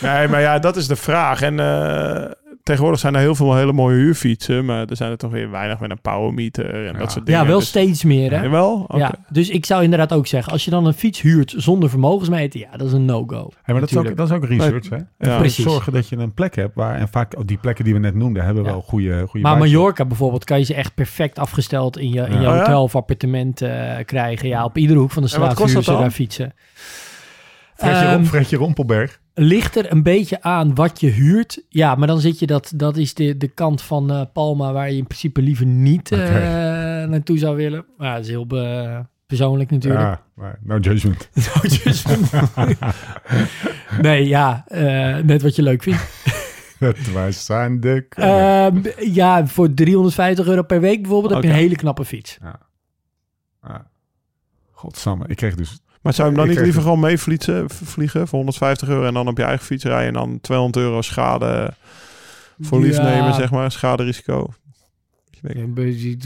Nee, maar ja, dat is de vraag. En eh, tegenwoordig zijn er heel veel hele mooie huurfietsen. Maar er zijn er toch weer weinig met een powermeter en Ja. dat soort dingen. ja, wel Dus- steeds meer hè. Jawel? Oké. Ja, dus ik zou inderdaad ook zeggen, als je dan een fiets huurt zonder vermogensmeter, ja, dat is een no-go. Hey, maar dat is, ook, dat is ook research, hè? Precies. zorgen dat je een plek hebt waar... En vaak oh, die plekken die we net noemden hebben Ja. wel goede, goede Maar. Mallorca bijvoorbeeld kan je ze echt perfect afgesteld in je, in je Ja. Oh ja? hotel of appartement eh, krijgen. Ja, op iedere hoek van de straat dat ze dan? daar fietsen. Fredje, Rom- Fredje Rompelberg. Ligt er een beetje aan wat je huurt. Ja, maar dan zit je dat, dat is de, de kant van eh, Palma waar je in principe liever niet eh, naartoe zou willen. Maar ja, dat is heel be- persoonlijk natuurlijk. Ja, maar no judgment. Dus- nee, ja, eh, net wat je leuk vindt. Wij zijn de... Ehm, ja, voor 350 euro per week bijvoorbeeld heb je een hele knappe fiets. Ja. Godsamme, ik kreeg dus... Maar zou je hem dan Ik niet liever gewoon meevliegen vliegen voor 150 euro en dan op je eigen fiets rijden en dan 200 euro schade voor lief Ja. nemen, zeg maar, schaderisico?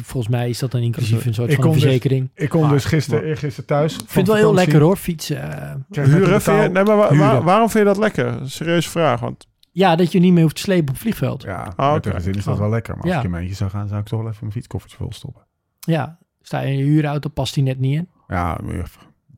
Volgens mij is dat dan inclusief een soort Ik van dus- verzekering. Ik kom Ah, dus gisteren, maar- eergisteren thuis. Ik vind het wel heel lekker hoor, fietsen. Huren, vind je, nee, maar wa- Huren. waar- waarom vind je dat lekker? Serieuze vraag, want Ja, dat je niet meer hoeft te slepen op het vliegveld. Ja, Ah, met oké. de gezin is dat wel lekker. Maar als ik in mijn eentje zou gaan, zou ik toch wel even mijn fietskoffertje vol stoppen. Ja, sta je in je huurauto, past die net niet in. Ja, even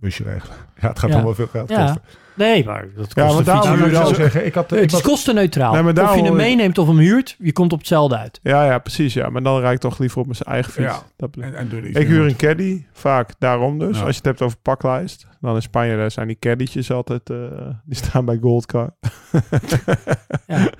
busje regelen. Ja, het gaat wel veel geld Ja. kosten. Nee, maar dat kost Ja, maar daarom- ik zeggen, ik had... Nee, ik het is was- kostenneutraal. Nee, maar of je hem meeneemt of hem huurt, je komt op hetzelfde uit. ja, ja, precies, ja. Maar dan rijd ik toch liever op mijn eigen fiets. Ja. Dat ik. en, en doe iets Ik mee, huur een caddy, vaak daarom dus. Ja. Als je het hebt over paklijst, dan in Spanje daar zijn die caddytjes altijd, eh, die staan bij Goldcar. Ja.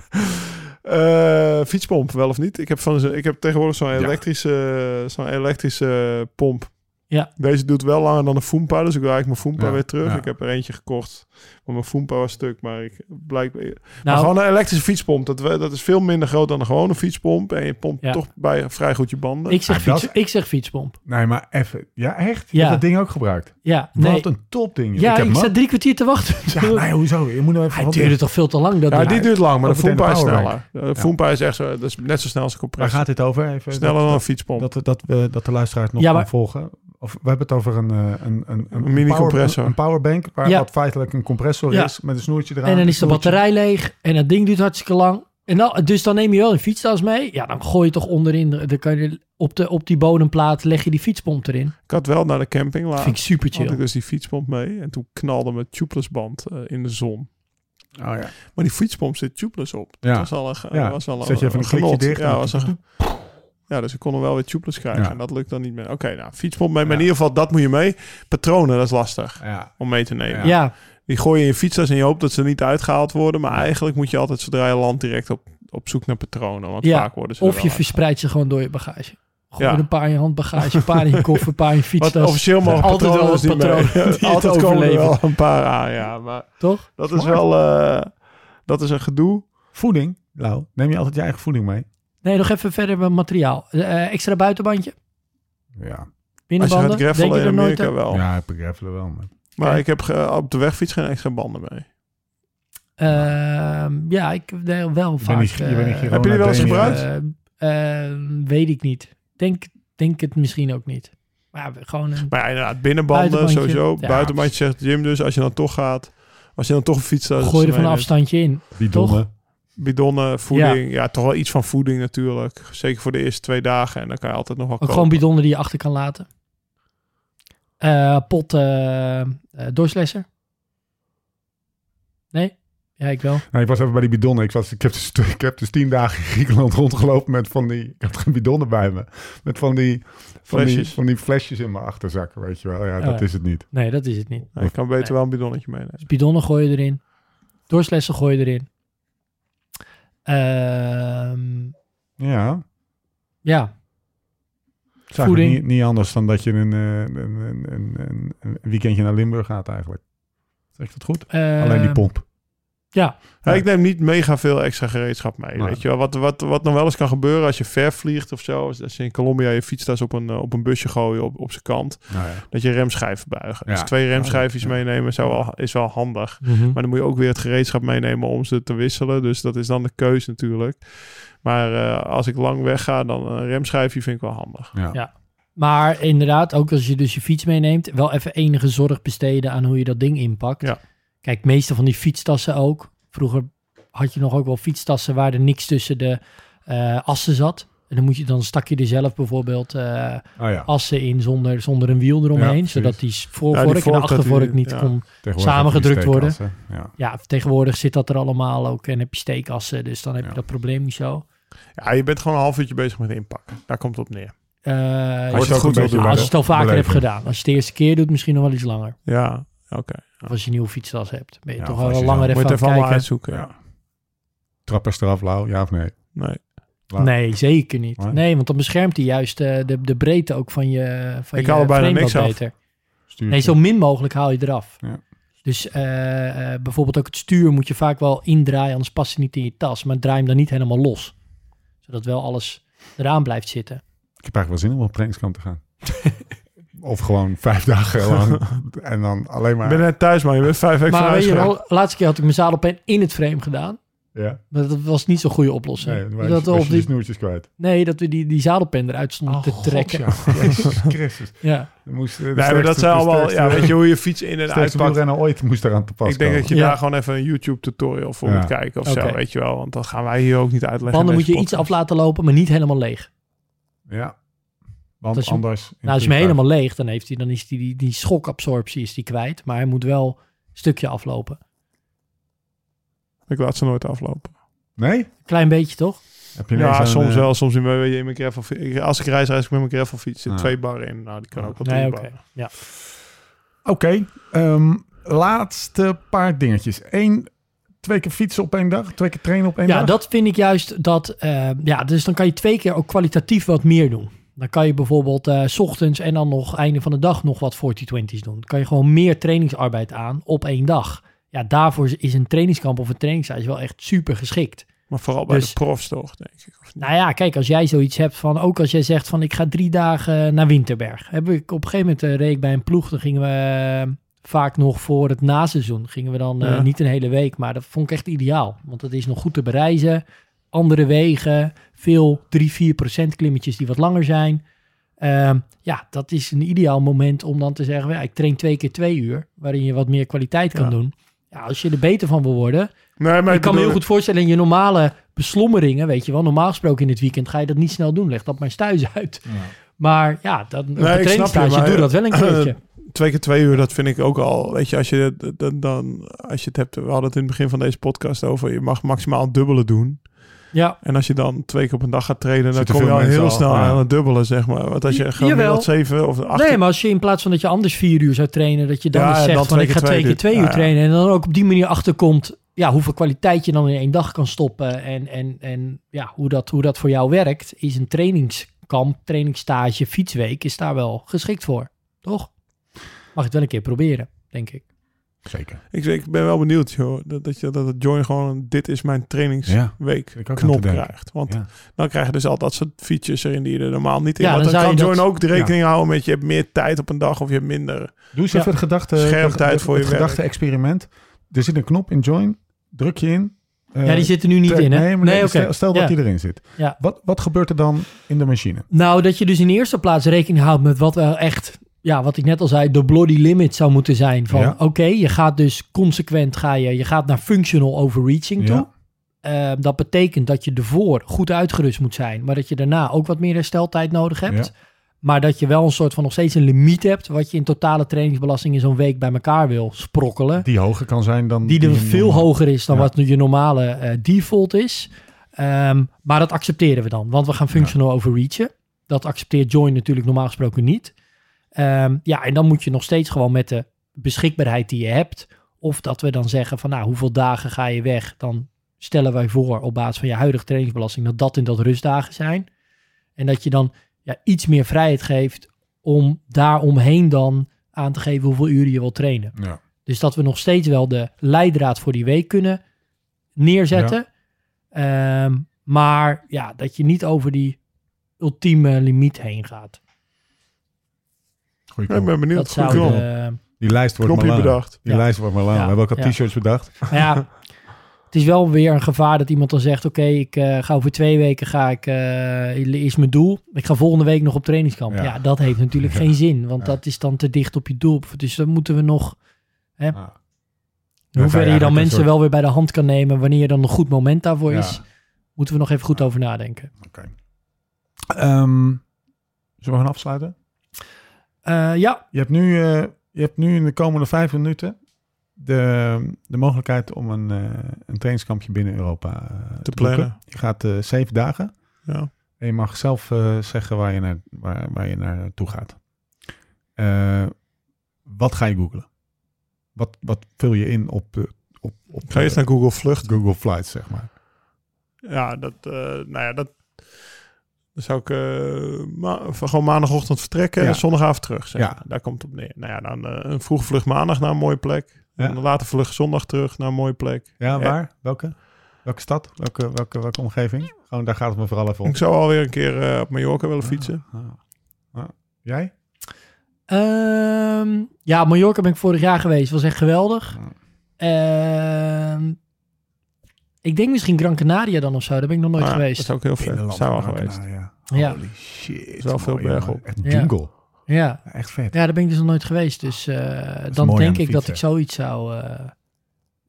Eh, fietspomp, wel of niet? Ik heb, van, zo- ik heb tegenwoordig zo'n Ja. elektrische, zo'n elektrische pomp. Ja. Deze doet wel langer dan een Foompa, dus ik wil eigenlijk mijn Foompa Ja, weer terug. ja. Ik heb er eentje gekocht, want mijn Foompa was stuk, maar ik blijkbaar... maar Nou, gewoon een elektrische fietspomp, dat, we- dat is veel minder groot dan een gewone fietspomp. En je pompt Ja. toch bij vrij goed je banden. ik, zeg Ah, dat fiets, is- ik zeg fietspomp. Nee, maar even. Ja, echt? Je Ja. hebt dat ding ook gebruikt. Ja, nee. Wat een topding. ja, ik heb ik ook. drie kwartier te wachten. Ja, nee, hoezo? Je moet nou even... Hij duurde toch veel te lang. Dat ja, die duurt lang, maar de Foompa is sneller. De Foompa is echt zo, dat is net zo snel als een Waar compressor. gaat dit over? Even, Sneller dat, dan een fietspomp. dat, dat, we, dat de luisteraar het nog Ja, kan maar- volgen. Of we hebben het over een, eh, een, een, Een mini-compressor. Een, een powerbank, waar Ja. wat feitelijk een compressor Ja. is, met een snoertje eraan. en dan een is de batterij leeg en dat ding duurt hartstikke lang. En dan, dus dan neem je wel een fietstas mee. Ja, dan gooi je toch onderin. de- Dan kan je op, de, op die bodemplaat leg je die fietspomp erin. Ik had wel naar de camping laten. vind ik super had ik chill. dus die fietspomp mee. En toen knalde mijn tubelessband eh, in de zon. Oh ja. Maar die fietspomp zit tubeless op. Ja. Dat was al een, Ja. was al Zet je even een klikje genot. dicht Ja, was een, ja, dus ik kon hem wel weer tubeless krijgen. Ja. En dat lukt dan niet meer. Oké, nou, fietspomp mee. Maar Ja. in ieder geval, dat moet je mee. Patronen, dat is lastig Ja. om mee te nemen. Ja. Die gooi je in je fietstas en je hoopt dat ze niet uitgehaald worden. Maar eigenlijk moet je altijd zodra je landt direct op, op zoek naar patronen. Want Ja, vaak worden ze of je verspreidt ze gewoon door je bagage. Ja. er een paar in je handbagage, een paar in je koffer, een paar in je Wat fietstas. officieel mogen Altijd wel patronen wat niet mee. die altijd komen er overleven. wel een paar aan, ja. Maar Toch? dat is wel... eh, dat is een gedoe. Voeding, Lau. Neem je altijd je eigen voeding mee? Nee, nog even verder met materiaal. Eh, extra buitenbandje, Ja. Als je binnenbanden. gaat Denk graffelen je in er nooit Amerika aan? wel. Ja, heb ik even wel. Maar... Maar ik heb op de wegfiets geen extra banden mee. Ehm, ja, ik nee, wel vaak. niet- je bent niet eh, Heb je die wel eens gebruikt? eh, eh, weet ik niet. Denk, denk het misschien ook niet. Maar ja, gewoon een... Maar ja, inderdaad, binnenbanden sowieso. Ja. Buitenbandje zegt Jim dus, als je dan toch gaat. Als je dan toch een fiets. Gooi er van een afstandje in. Bidonnen. Bidonnen, voeding. Ja. toch wel iets van voeding natuurlijk. Zeker voor de eerste twee dagen. En dan kan je altijd nog wel Ook gewoon bidonnen die je achter kan laten. Eh, pot eh eh, doorslesser. Nee? Ja, ik wel. Nou, ik was even bij die bidonnen. Ik, was, ik, heb dus, ik heb dus tien dagen in Griekenland rondgelopen met van die... Ik heb geen bidonnen bij me. Met van die, van die, Flesjes. van die flesjes in mijn achterzak, weet je wel. Ja, dat Oh. is het niet. Nee, dat is het niet. Je kan beter Nee. wel een bidonnetje meenemen. Dus bidonnen gooi je erin. Doorslessen gooi je erin. Ehm, Ja, ja, het is eigenlijk Voeding. Niet, niet anders dan dat je een, eh, een, een, een, een, weekendje naar Limburg gaat eigenlijk. Zeg ik dat goed? eh, Alleen die pomp. Ja, Ja, ik neem niet mega veel extra gereedschap mee. Weet je wel? Wat, wat, wat nog wel eens kan gebeuren als je ver vliegt of zo. Als je in Colombia je fietstas op een, eh, op een busje gooien op, op zijn kant. Nou ja. Dat je remschijven buigen. Ja. Dus twee remschijfjes Ja. meenemen zou wel, is wel handig. Mhm. Maar dan moet je ook weer het gereedschap meenemen om ze te wisselen. Dus dat is dan de keus natuurlijk. Maar eh, als ik lang wegga, dan een remschijfje vind ik wel handig. Ja. Ja. Maar inderdaad, ook als je dus je fiets meeneemt, wel even enige zorg besteden aan hoe je dat ding inpakt. Ja. Kijk, meeste van die fietstassen ook. Vroeger had je nog ook wel fietstassen waar er niks tussen de eh, assen zat. En dan, moet je, dan stak je er zelf bijvoorbeeld eh, Oh ja. assen in zonder, zonder een wiel eromheen. zodat die voorvork Ja, die en de achtervork niet ja. kon. Samengedrukt worden. Ja. Ja, tegenwoordig zit dat er allemaal ook en heb je steekassen. Dus dan heb je dat probleem niet zo. Ja, je bent gewoon een half uurtje bezig met inpakken. Daar komt het op neer. Eh, Als je het goed wil doen, als je het al vaker hebt gedaan. Als je het de eerste keer doet, misschien nog wel iets langer. Ja, oké. Of als je een nieuwe fietstas hebt. Ben je Ja, toch wel langer even Moet even allemaal kijken. uitzoeken. Ja. Trappers eraf, Lau, ja of nee? Nee. Laat- Nee, zeker niet. Nee? Nee, want dan beschermt hij juist eh, de, de breedte ook van je van Ik je haal er bijna frame niks af. beter. Stuur Nee, zo min mogelijk haal je eraf. Ja. Dus eh, eh, bijvoorbeeld ook het stuur moet je vaak wel indraaien, anders past het niet in je tas. Maar draai hem dan niet helemaal los. Zodat wel alles eraan blijft zitten. Ik heb eigenlijk wel zin om op trainingskamp te gaan. of gewoon vijf dagen lang. en dan alleen maar... Ik ben net thuis, man. Je bent vijf weken maar weet je gegaan. wel, laatste keer had ik mijn zadelpen in het frame gedaan. Ja. Maar dat was niet zo'n goede oplossing. Nee, dan dat we was op je die snoertjes kwijt. nee, dat we die, die zadelpen eruit stonden te trekken. God, ja. Jezus Christus. Ja. Dan moest, eh, Nee, maar dat zijn allemaal... Ja, weet je hoe je fiets in en uitpakt? wielrenner ooit moest eraan te pas Ik denk dat je Ja. daar gewoon even een YouTube tutorial voor Ja. moet kijken of zo, weet je wel. Want dat gaan wij hier ook niet uitleggen. Banden in moet je iets af laten lopen, maar niet helemaal leeg. Ja. Want Als je- anders... Nou, als je hem helemaal leeg, dan, heeft hij, dan is die, die, die schokabsorptie is die kwijt. Maar hij moet wel een stukje aflopen. Ik laat ze nooit aflopen. Nee? Klein beetje, toch? Heb je Ja, soms eh, wel. Soms in mijn, in mijn gravel. Als ik reis, reis ik met mijn gravelfiets. Ah. zit twee barren in. Nou, die kan ook wel Nee, barren. Ja. Oké. ehm, laatste paar dingetjes. Eén, twee keer fietsen op één dag. Twee keer trainen op één ja, dag. dat vind ik juist dat... eh, ja, dus dan kan je twee keer ook kwalitatief wat meer doen. Dan kan je bijvoorbeeld eh, s ochtends en dan nog einde van de dag nog wat 40-20's doen. Dan kan je gewoon meer trainingsarbeid aan op één dag. Ja, daarvoor is een trainingskamp of een trainingsreis wel echt super geschikt. Maar vooral bij Dus- de profs toch, denk ik. Of? Nou ja, kijk, als jij zoiets hebt van, ook als jij zegt van ik ga drie dagen naar Winterberg. Heb ik op een gegeven moment eh, reed ik bij een ploeg, dan gingen we eh, vaak nog voor het naseizoen. Gingen we dan eh, niet een hele week, maar dat vond ik echt ideaal. Want het is nog goed te bereizen, andere wegen, veel 3, 4 procent klimmetjes die wat langer zijn. Ehm, ja, dat is een ideaal moment om dan te zeggen, ja, ik train twee keer twee uur, waarin je wat meer kwaliteit kan Ja. doen. Als je er beter van wil worden, Nee, maar ik kan me heel goed voorstellen in je normale beslommeringen, weet je wel. Normaal gesproken in het weekend ga je dat niet snel doen. Leg dat maar eens thuis uit. Maar ja, dat, op de ik snap je, trainingstage doe dat wel een keertje. Twee keer twee uur, dat vind ik ook al. Weet je, als je, dan, dan, als je het hebt, we hadden het in het begin van deze podcast over, je mag maximaal een dubbele doen. Ja, En als je dan twee keer op een dag gaat trainen, dan kom je al heel al, snel ja. aan het dubbele, zeg maar. Want als je jawel. zeven of acht... nee, maar als je in plaats van dat je anders vier uur zou trainen, dat je dan Ja, eens en zegt dan van ik ga twee keer twee uur trainen. En dan ook op die manier achterkomt, ja, hoeveel kwaliteit je dan in één dag kan stoppen. En, en, en ja, hoe dat, hoe dat voor jou werkt, is een trainingskamp, trainingsstage, fietsweek, is daar wel geschikt voor. Toch? Mag het wel een keer proberen, denk ik. Zeker. Ik, ik ben wel benieuwd, joh, dat, dat, je, dat het Join gewoon dit is mijn trainingsweek knop krijgt. Want Ja. dan krijg je dus al dat soort features erin die je er normaal niet in Ja, Want dan kan je Join dat- ook de rekening houden met je hebt meer tijd op een dag of je hebt minder. Doe eens Ja. even het gedachte... Schermtijd het- voor het je werk. gedachte-experiment. Er zit een knop in Join. Druk je in. eh, ja, die zit er nu niet in, hè? Nee, maar nee, oké. stel, stel dat Ja. die erin zit. Ja. Wat, wat gebeurt er dan in de machine? Nou, dat je dus in eerste plaats rekening houdt met wat wel echt, ja, wat ik net al zei, de bloody limit zou moeten zijn. Van Ja. oké, je gaat dus consequent, ga je, je gaat naar functional overreaching toe. Ja. Eh, dat betekent dat je ervoor goed uitgerust moet zijn, maar dat je daarna ook wat meer hersteltijd nodig hebt. Ja. Maar dat je wel een soort van nog steeds een limiet hebt, wat je in totale trainingsbelasting in zo'n week bij elkaar wil sprokkelen. Die hoger kan zijn dan... Die er je veel normaal- hoger is dan wat je normale eh, default is. Ehm, maar dat accepteren we dan, want we gaan functional overreachen. Dat accepteert Join natuurlijk normaal gesproken niet. Ehm, ja, en dan moet je nog steeds gewoon met de beschikbaarheid die je hebt. Of dat we dan zeggen van nou, hoeveel dagen ga je weg? Dan stellen wij voor op basis van je huidige trainingsbelasting dat dat en dat rustdagen zijn. En dat je dan ja, iets meer vrijheid geeft om daaromheen dan aan te geven hoeveel uren je wil trainen. Ja. Dus dat we nog steeds wel de leidraad voor die week kunnen neerzetten. Ehm, maar ja, dat je niet over die ultieme limiet heen gaat. Goeie Ja, ik ben benieuwd. dat Goed zou de, Die lijst wordt Knopje maar langer. bedacht. Die Ja. lijst wordt maar langer. Ja. We hebben ook al Ja. t-shirts bedacht. Ja, het is wel weer een gevaar dat iemand dan zegt: Oké, ik eh, ga over twee weken ga ik, eh, is mijn doel. Ik ga volgende week nog op trainingskamp. Ja. Ja, dat heeft natuurlijk Ja. geen zin, want Ja. dat is dan te dicht op je doel. Dus dan moeten we nog. Hè, Ja. in Ja, hoeverre je dan mensen soort- wel weer bij de hand kan nemen wanneer dan een goed moment daarvoor Ja. is, moeten we nog even goed over nadenken. Oké. Ehm, zullen we gaan afsluiten? Eh, ja, Je hebt nu, eh, je hebt nu in de komende vijf minuten de, de mogelijkheid om een, eh, een trainingskampje binnen Europa te, plannen. boeken. Je gaat eh, zeven dagen Ja. en je mag zelf eh, zeggen waar je, naar, waar, waar je naartoe gaat. Eh, wat ga je googlen? Wat, wat vul je in op, op, op ga eerst de naar Google Vlucht. Google Flights, zeg maar? Ja, dat, eh, nou ja, dat, dan zou ik eh, ma- gewoon maandagochtend vertrekken Ja. en zondagavond terug. Zeg. Ja. Daar komt het op neer. Nou ja, dan eh, een vroege vlucht maandag naar een mooie plek. Ja. En dan later vlucht zondag terug naar een mooie plek. Ja, waar? Welke? Welke stad? Welke, welke, welke omgeving? Gewoon, daar gaat het me vooral even om. Ik zou alweer een keer eh, op Mallorca willen fietsen. Ah, ah. Ah. Jij? Ehm, ja, Mallorca ben ik vorig jaar geweest. Was echt geweldig. Ja. Ik denk misschien Gran Canaria dan of zo. Daar ben ik nog nooit Ah, geweest. Dat is ook heel vet. Binnenland Zou al geweest. Ja. Holy shit. is wel veel berg op. Echt Ja. jungle. Ja. Ja, echt vet. ja, daar ben ik dus nog nooit geweest. Dus eh, dan denk de ik dat ik zoiets zou... eh,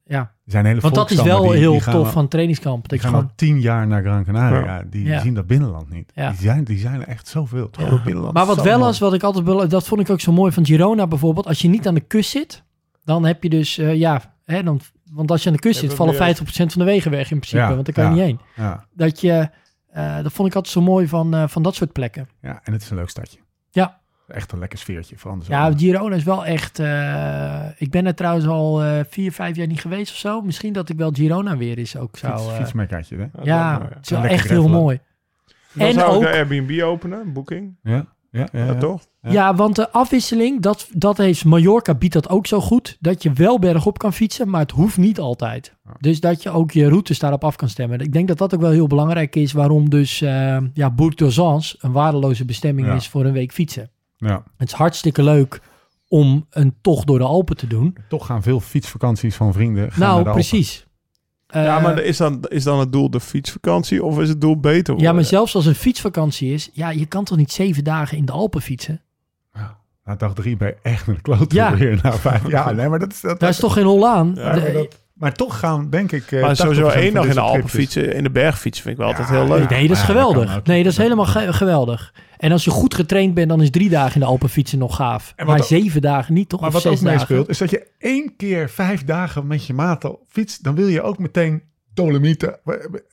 ja, Er zijn hele want dat is wel die- heel die tof al- van het trainingskamp. Dat Die gaan gewoon, al tien jaar naar Gran Canaria. Die Ja. zien dat binnenland niet. Ja. Die, zijn, die zijn er echt zoveel. Binnenland maar wat zo wel is, wat ik altijd dat vond ik ook zo mooi van Girona bijvoorbeeld. Als je niet aan de kust zit, dan heb je dus, eh, ja, hè, dan, want als je aan de kust zit, vallen meer- 50% van de wegen weg in principe. Ja, Want daar kan je ja. niet heen. Ja. Dat je, eh, dat vond ik altijd zo mooi van, eh, van dat soort plekken. ja, en het is een leuk stadje. Ja. Echt een lekker sfeertje. Vooral in de Ja. Girona is wel echt. eh, ik ben er trouwens al eh, vier, vijf jaar niet geweest of zo. Misschien dat ik wel Girona weer eens ook zou. Fiets, hè? ja, is het is wel echt heel mooi. Dan En zou ook- ik de Airbnb openen, een boeking. Ja, ja, ja. Ja, ja. toch? Ja. Ja. want de afwisseling, dat, dat heeft Mallorca biedt dat ook zo goed. Dat je wel bergop kan fietsen, maar het hoeft niet altijd. Ja. Dus dat je ook je routes daarop af kan stemmen. Ik denk dat dat ook wel heel belangrijk is. Waarom dus eh ja, Bourg d'Orsans een waardeloze bestemming Ja. is voor een week fietsen. Ja. Het is hartstikke leuk om een tocht door de Alpen te doen. Toch gaan veel fietsvakanties van vrienden gaan naar nou, de Alpen. precies. Ja, Eh, maar is dan, is dan het doel de fietsvakantie of is het doel beter Ja, maar zelfs als een fietsvakantie is, ja, je kan toch niet zeven dagen in de Alpen fietsen? Na dag drie ben je echt een klote Ja. weer. Na vijf. Ja, nee, maar dat is... Dat, Daar is toch geen hol aan? Ja, De- maar dat- Maar toch gaan, denk ik... eh, maar 80% sowieso één dag in de Alpen fietsen, in de berg fietsen vind ik wel Ja, altijd heel leuk. Nee, dat is geweldig. nee, dat is helemaal ge- geweldig. En als je goed getraind bent, dan is drie dagen in de Alpen fietsen nog gaaf. Maar ook- zeven dagen niet, toch? Maar Of wat ook meespeelt, is dat je één keer vijf dagen met je maten fietst. Dan wil je ook meteen Dolomieten.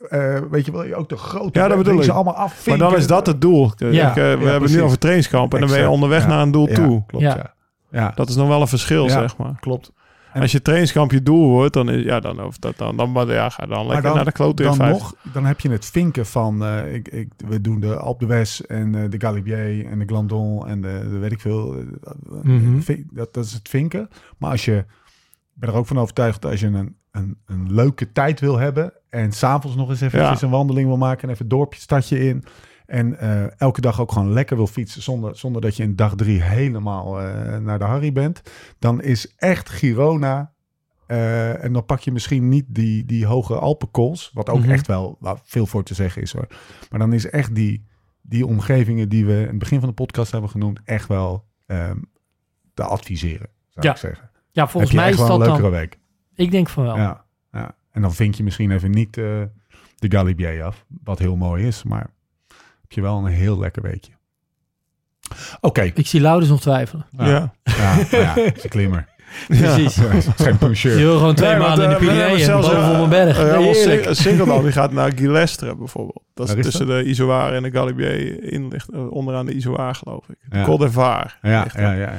eh, weet je, wil je ook de grote... Ja, dat bedoel ze ik. allemaal af. Maar dan is dat het doel. Ik, eh, we Ja, hebben het nu over trainingskamp en dan ben je onderweg Ja. naar een doel Ja, toe. Klopt, Ja. ja. ja. Dat is nog wel een verschil, Ja. zeg maar. klopt. En- Als je trainingskamp je doel wordt, dan, is, ja, dan, hoeft dat, dan, dan, maar ja, ga dan lekker dan- naar de klote Dan nog, dan heb je het vinken van... eh, ik, ik, we doen de Alpe d'Huez en eh, de Galibier en de Glandon en de, de weet ik veel. eh, Mhm. dat, dat is het vinken. Maar als je... Ik ben er ook van overtuigd dat als je een, een, een leuke tijd wil hebben... en s'avonds nog eens eventjes Ja. een wandeling wil maken... en even dorpje, stadje in... en eh, elke dag ook gewoon lekker wil fietsen... zonder, zonder dat je in dag drie helemaal eh, naar de Harry bent... dan is echt Girona... eh, en dan pak je misschien niet die, die hoge Alpenkools... wat ook Mhm. echt wel veel voor te zeggen is hoor. Maar dan is echt die, die omgevingen die we in het begin van de podcast hebben genoemd... echt wel ehm, te adviseren, zou Ja. ik zeggen. Ja, volgens mij echt is wel dat een leukere dan... week. Ik denk van wel. Ja, ja. En dan vind je misschien even niet de Galibier af, wat heel mooi is, maar heb je wel een heel lekker weekje. Oké, Ik zie Laurens nog twijfelen. ja, Ja. ja, is een klimmer. Precies. Is geen Je wil gewoon twee Nee, want, maanden in de eh, Pyreneeën zelfs, boven eh, op een berg. Nee. Sing- Singeldam die gaat naar Guilestre bijvoorbeeld. Dat is tussen de Izoar en de Galibier in ligt. eh, onderaan de Izoar geloof ik. Ja. D'Ivoire. Ja, ja, ja, ja.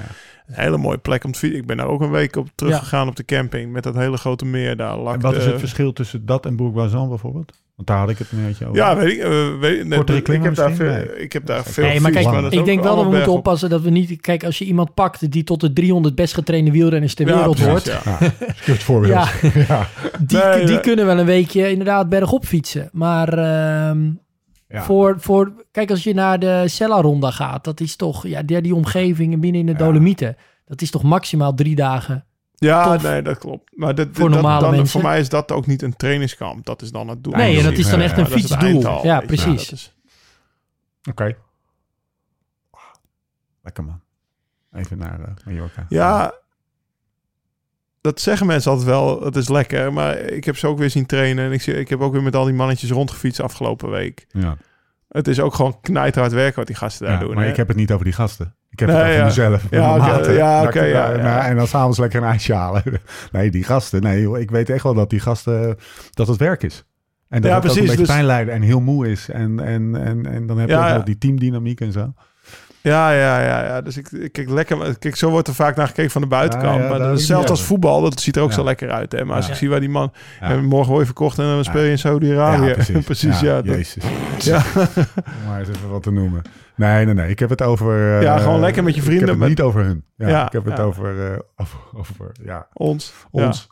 Een hele mooie plek om te fietsen. Ik ben daar ook een week op teruggegaan op de camping. Met dat hele grote meer daar. En wat is het verschil tussen dat en Bourg-Bazan bijvoorbeeld? Want daar had ik het een beetje over. Ja, weet ik. eh, weet, nee, Kortere ik, heb daar veel, Nee. ik heb daar veel Nee, maar kijk, ik denk wel dat we moeten oppassen dat we niet... Kijk, als je iemand pakt die tot de 300 best getrainde wielrenners ter Ja, wereld precies, hoort... ja. Ja, kut voorbeeld. Ja, ja. die, Nee, die nee. kunnen wel een weekje inderdaad bergop fietsen. Maar ehm, Ja. voor, voor... Kijk, als je naar de Sella-ronda gaat, dat is toch... Ja, die, die omgeving binnen in de Ja. Dolomieten... Dat is toch maximaal drie dagen. Ja, Tof. nee, dat klopt. Maar dat, Voor dat- normale dan, mensen. Voor mij is dat ook niet een trainingskamp. Dat is dan het doel. Nee, en dat is dan echt een dat fietsdoel. eindtal, Ja, precies. dat is- Oké. Lekker man. Even naar uh, Mallorca. Ja, dat zeggen mensen altijd wel. Het is lekker. Maar ik heb ze ook weer zien trainen. En ik, zie, ik heb ook weer met al die mannetjes rondgefietst afgelopen week. Ja. Het is ook gewoon knijterhard werken wat die gasten daar Ja, doen. maar hè. ik heb het niet over die gasten. Ik heb Nee, het over ja. mezelf. Ja, maten. ja, oké, ja, ja. En dan s'avonds lekker een ijsje halen. Nee, die gasten. Nee, joh, ik weet echt wel dat die gasten... Dat het werk is. En dat het ook precies, een beetje dus- pijn lijden en heel moe is. En, en, en, en dan heb je ook nog die teamdynamiek en zo. Ja, ja, ja, ja. Dus ik, ik kijk lekker. Kijk, zo wordt er vaak naar gekeken van de buitenkant. Ja, ja, maar dat is niet als voetbal, dat ziet er ook Ja. zo lekker uit. Hè? Maar als ik zie waar die man morgen word je verkocht en dan speel je in Saudi-Arabië. Ja, precies. ja. Jezus. ja. Om maar eens even wat te noemen. Nee, nee, nee. Ik heb het over... eh, Ja, gewoon lekker met je vrienden, Ik heb het met- niet over hun. Ja, ik heb het over, eh, over, over ja, ons. Ja. ons.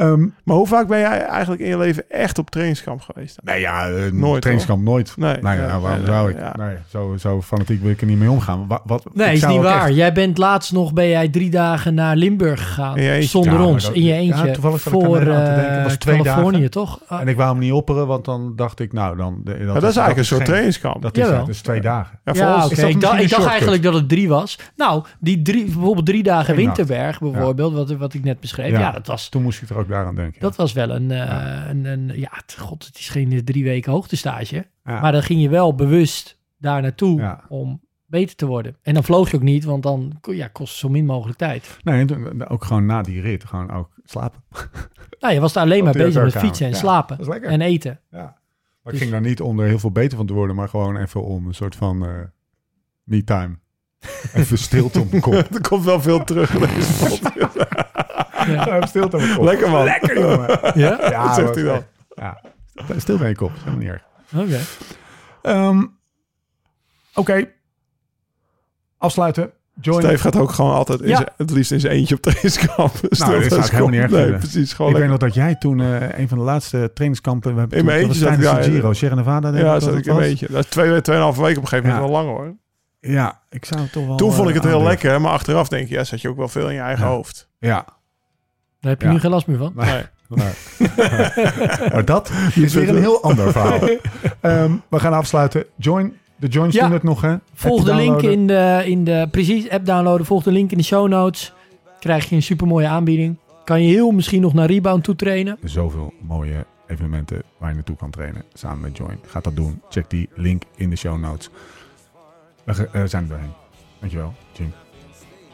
Ehm, Maar hoe vaak ben jij eigenlijk in je leven echt op trainingskamp geweest? nee, ja, eh, Nooit, trainingskamp nooit. Nee, Nee, nee, nou, waarom nee, zou ik? ja. Nee, zo, zo fanatiek wil ik er niet mee omgaan. Wat, wat, Nee, is niet waar. echt- Jij bent laatst nog, ben jij drie dagen naar Limburg gegaan. Je. Zonder Ja, ons, dat- in je ja, eentje. toevallig zat ik voor aan te denken. Het was eh, twee Californië, dagen. toch? Ah, En ik wou hem niet opperen, want dan dacht ik, nou, dan... Dat, Maar dat is eigenlijk een soort trainingskamp. Dat is Jawel. het, dus twee dagen. Ja, ja, is dat Ik, dacht- eigenlijk dat het drie was. Nou, die drie, bijvoorbeeld drie dagen. Winterberg bijvoorbeeld, wat, wat ik net beschreef. Ja. Ja, dat, was, Toen moest ik er ook daaraan denken. dat was wel een, eh, een, een... Ja, het- god, het is geen eh, drie weken hoogtestage. Ja. Maar dan ging je wel bewust daar naartoe Ja. om beter te worden. En dan vloog je ook niet, want dan ja, kost het zo min mogelijk tijd. Nee, en toen- ook gewoon na die rit, gewoon ook slapen. Nou, je was daar alleen maar bezig met fietsen en Ja, slapen. dat is lekker. En eten. Ja. Maar Dus- ik ging daar niet om er heel veel beter van te worden, maar gewoon even om een soort van eh me-time. Even stilte op kop. Er komt wel veel terug. Ja. Stilte op mijn kop. Lekker man. Lekker, jongen. Ja? Ja, Dat zegt hij dan. Ja. Stilte in je kop, is helemaal niet erg. Oké. Ehm, Oké. Afsluiten. Join. Steve gaat ook gewoon altijd in Ja. zijn- het liefst in zijn eentje op trainingskamp. Nou, dat is ik helemaal niet erg Nee, precies. Gewoon ik weet lekker. nog dat jij toen eh, een van de laatste trainingskampen... We hebben In mijn eentje zat ik daar, Giro, Sierra Nevada. Ja, dat zat ik in een eentje. Dat is twee, tweeënhalve weken op een gegeven moment wel lang hoor. Ja, ik zou het toch wel... Toen vond ik eh, het heel lekker, maar achteraf denk je, ja, zat je ook wel veel in je eigen hoofd. Ja. Daar heb je Ja. nu geen last meer van. Nee. Maar, maar dat is weer een heel ander verhaal. Ehm, we gaan afsluiten. Join. De joins Ja. doen het nog, hè? Volg de link in de, in de... Precies, app downloaden. Volg de link in de show notes. Krijg je een supermooie aanbieding. kan je heel misschien nog naar rebound toe trainen. Zoveel mooie evenementen waar je naartoe kan trainen samen met Join. Ga dat doen. Check die link in de show notes. We eh, zijn er doorheen. Dankjewel, Jim.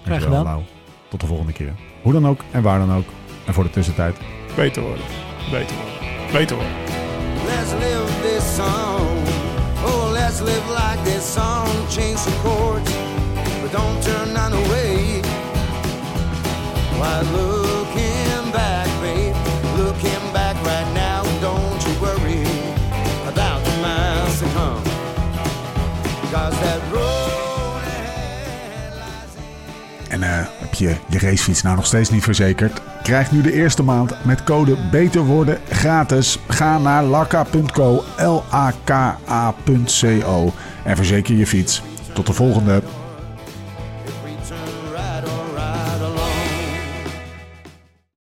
Dankjewel, gedaan. Lau. Tot de volgende keer. Hoe dan ook en waar dan ook. En voor de tussentijd. Beter worden. Beter worden. Beter worden. Let's live this song. Oh, let's live like this song. Change the chords, but don't turn none away. Why looking back, babe? Looking back right now. Don't you worry about the miles to come. Cause that road ahead lies in En eh, heb je je racefiets nou nog steeds niet verzekerd? Krijg nu de eerste maand met code Beter Worden gratis. Ga naar lakka.co, L-A-K-A.co en verzeker je fiets. Tot de volgende.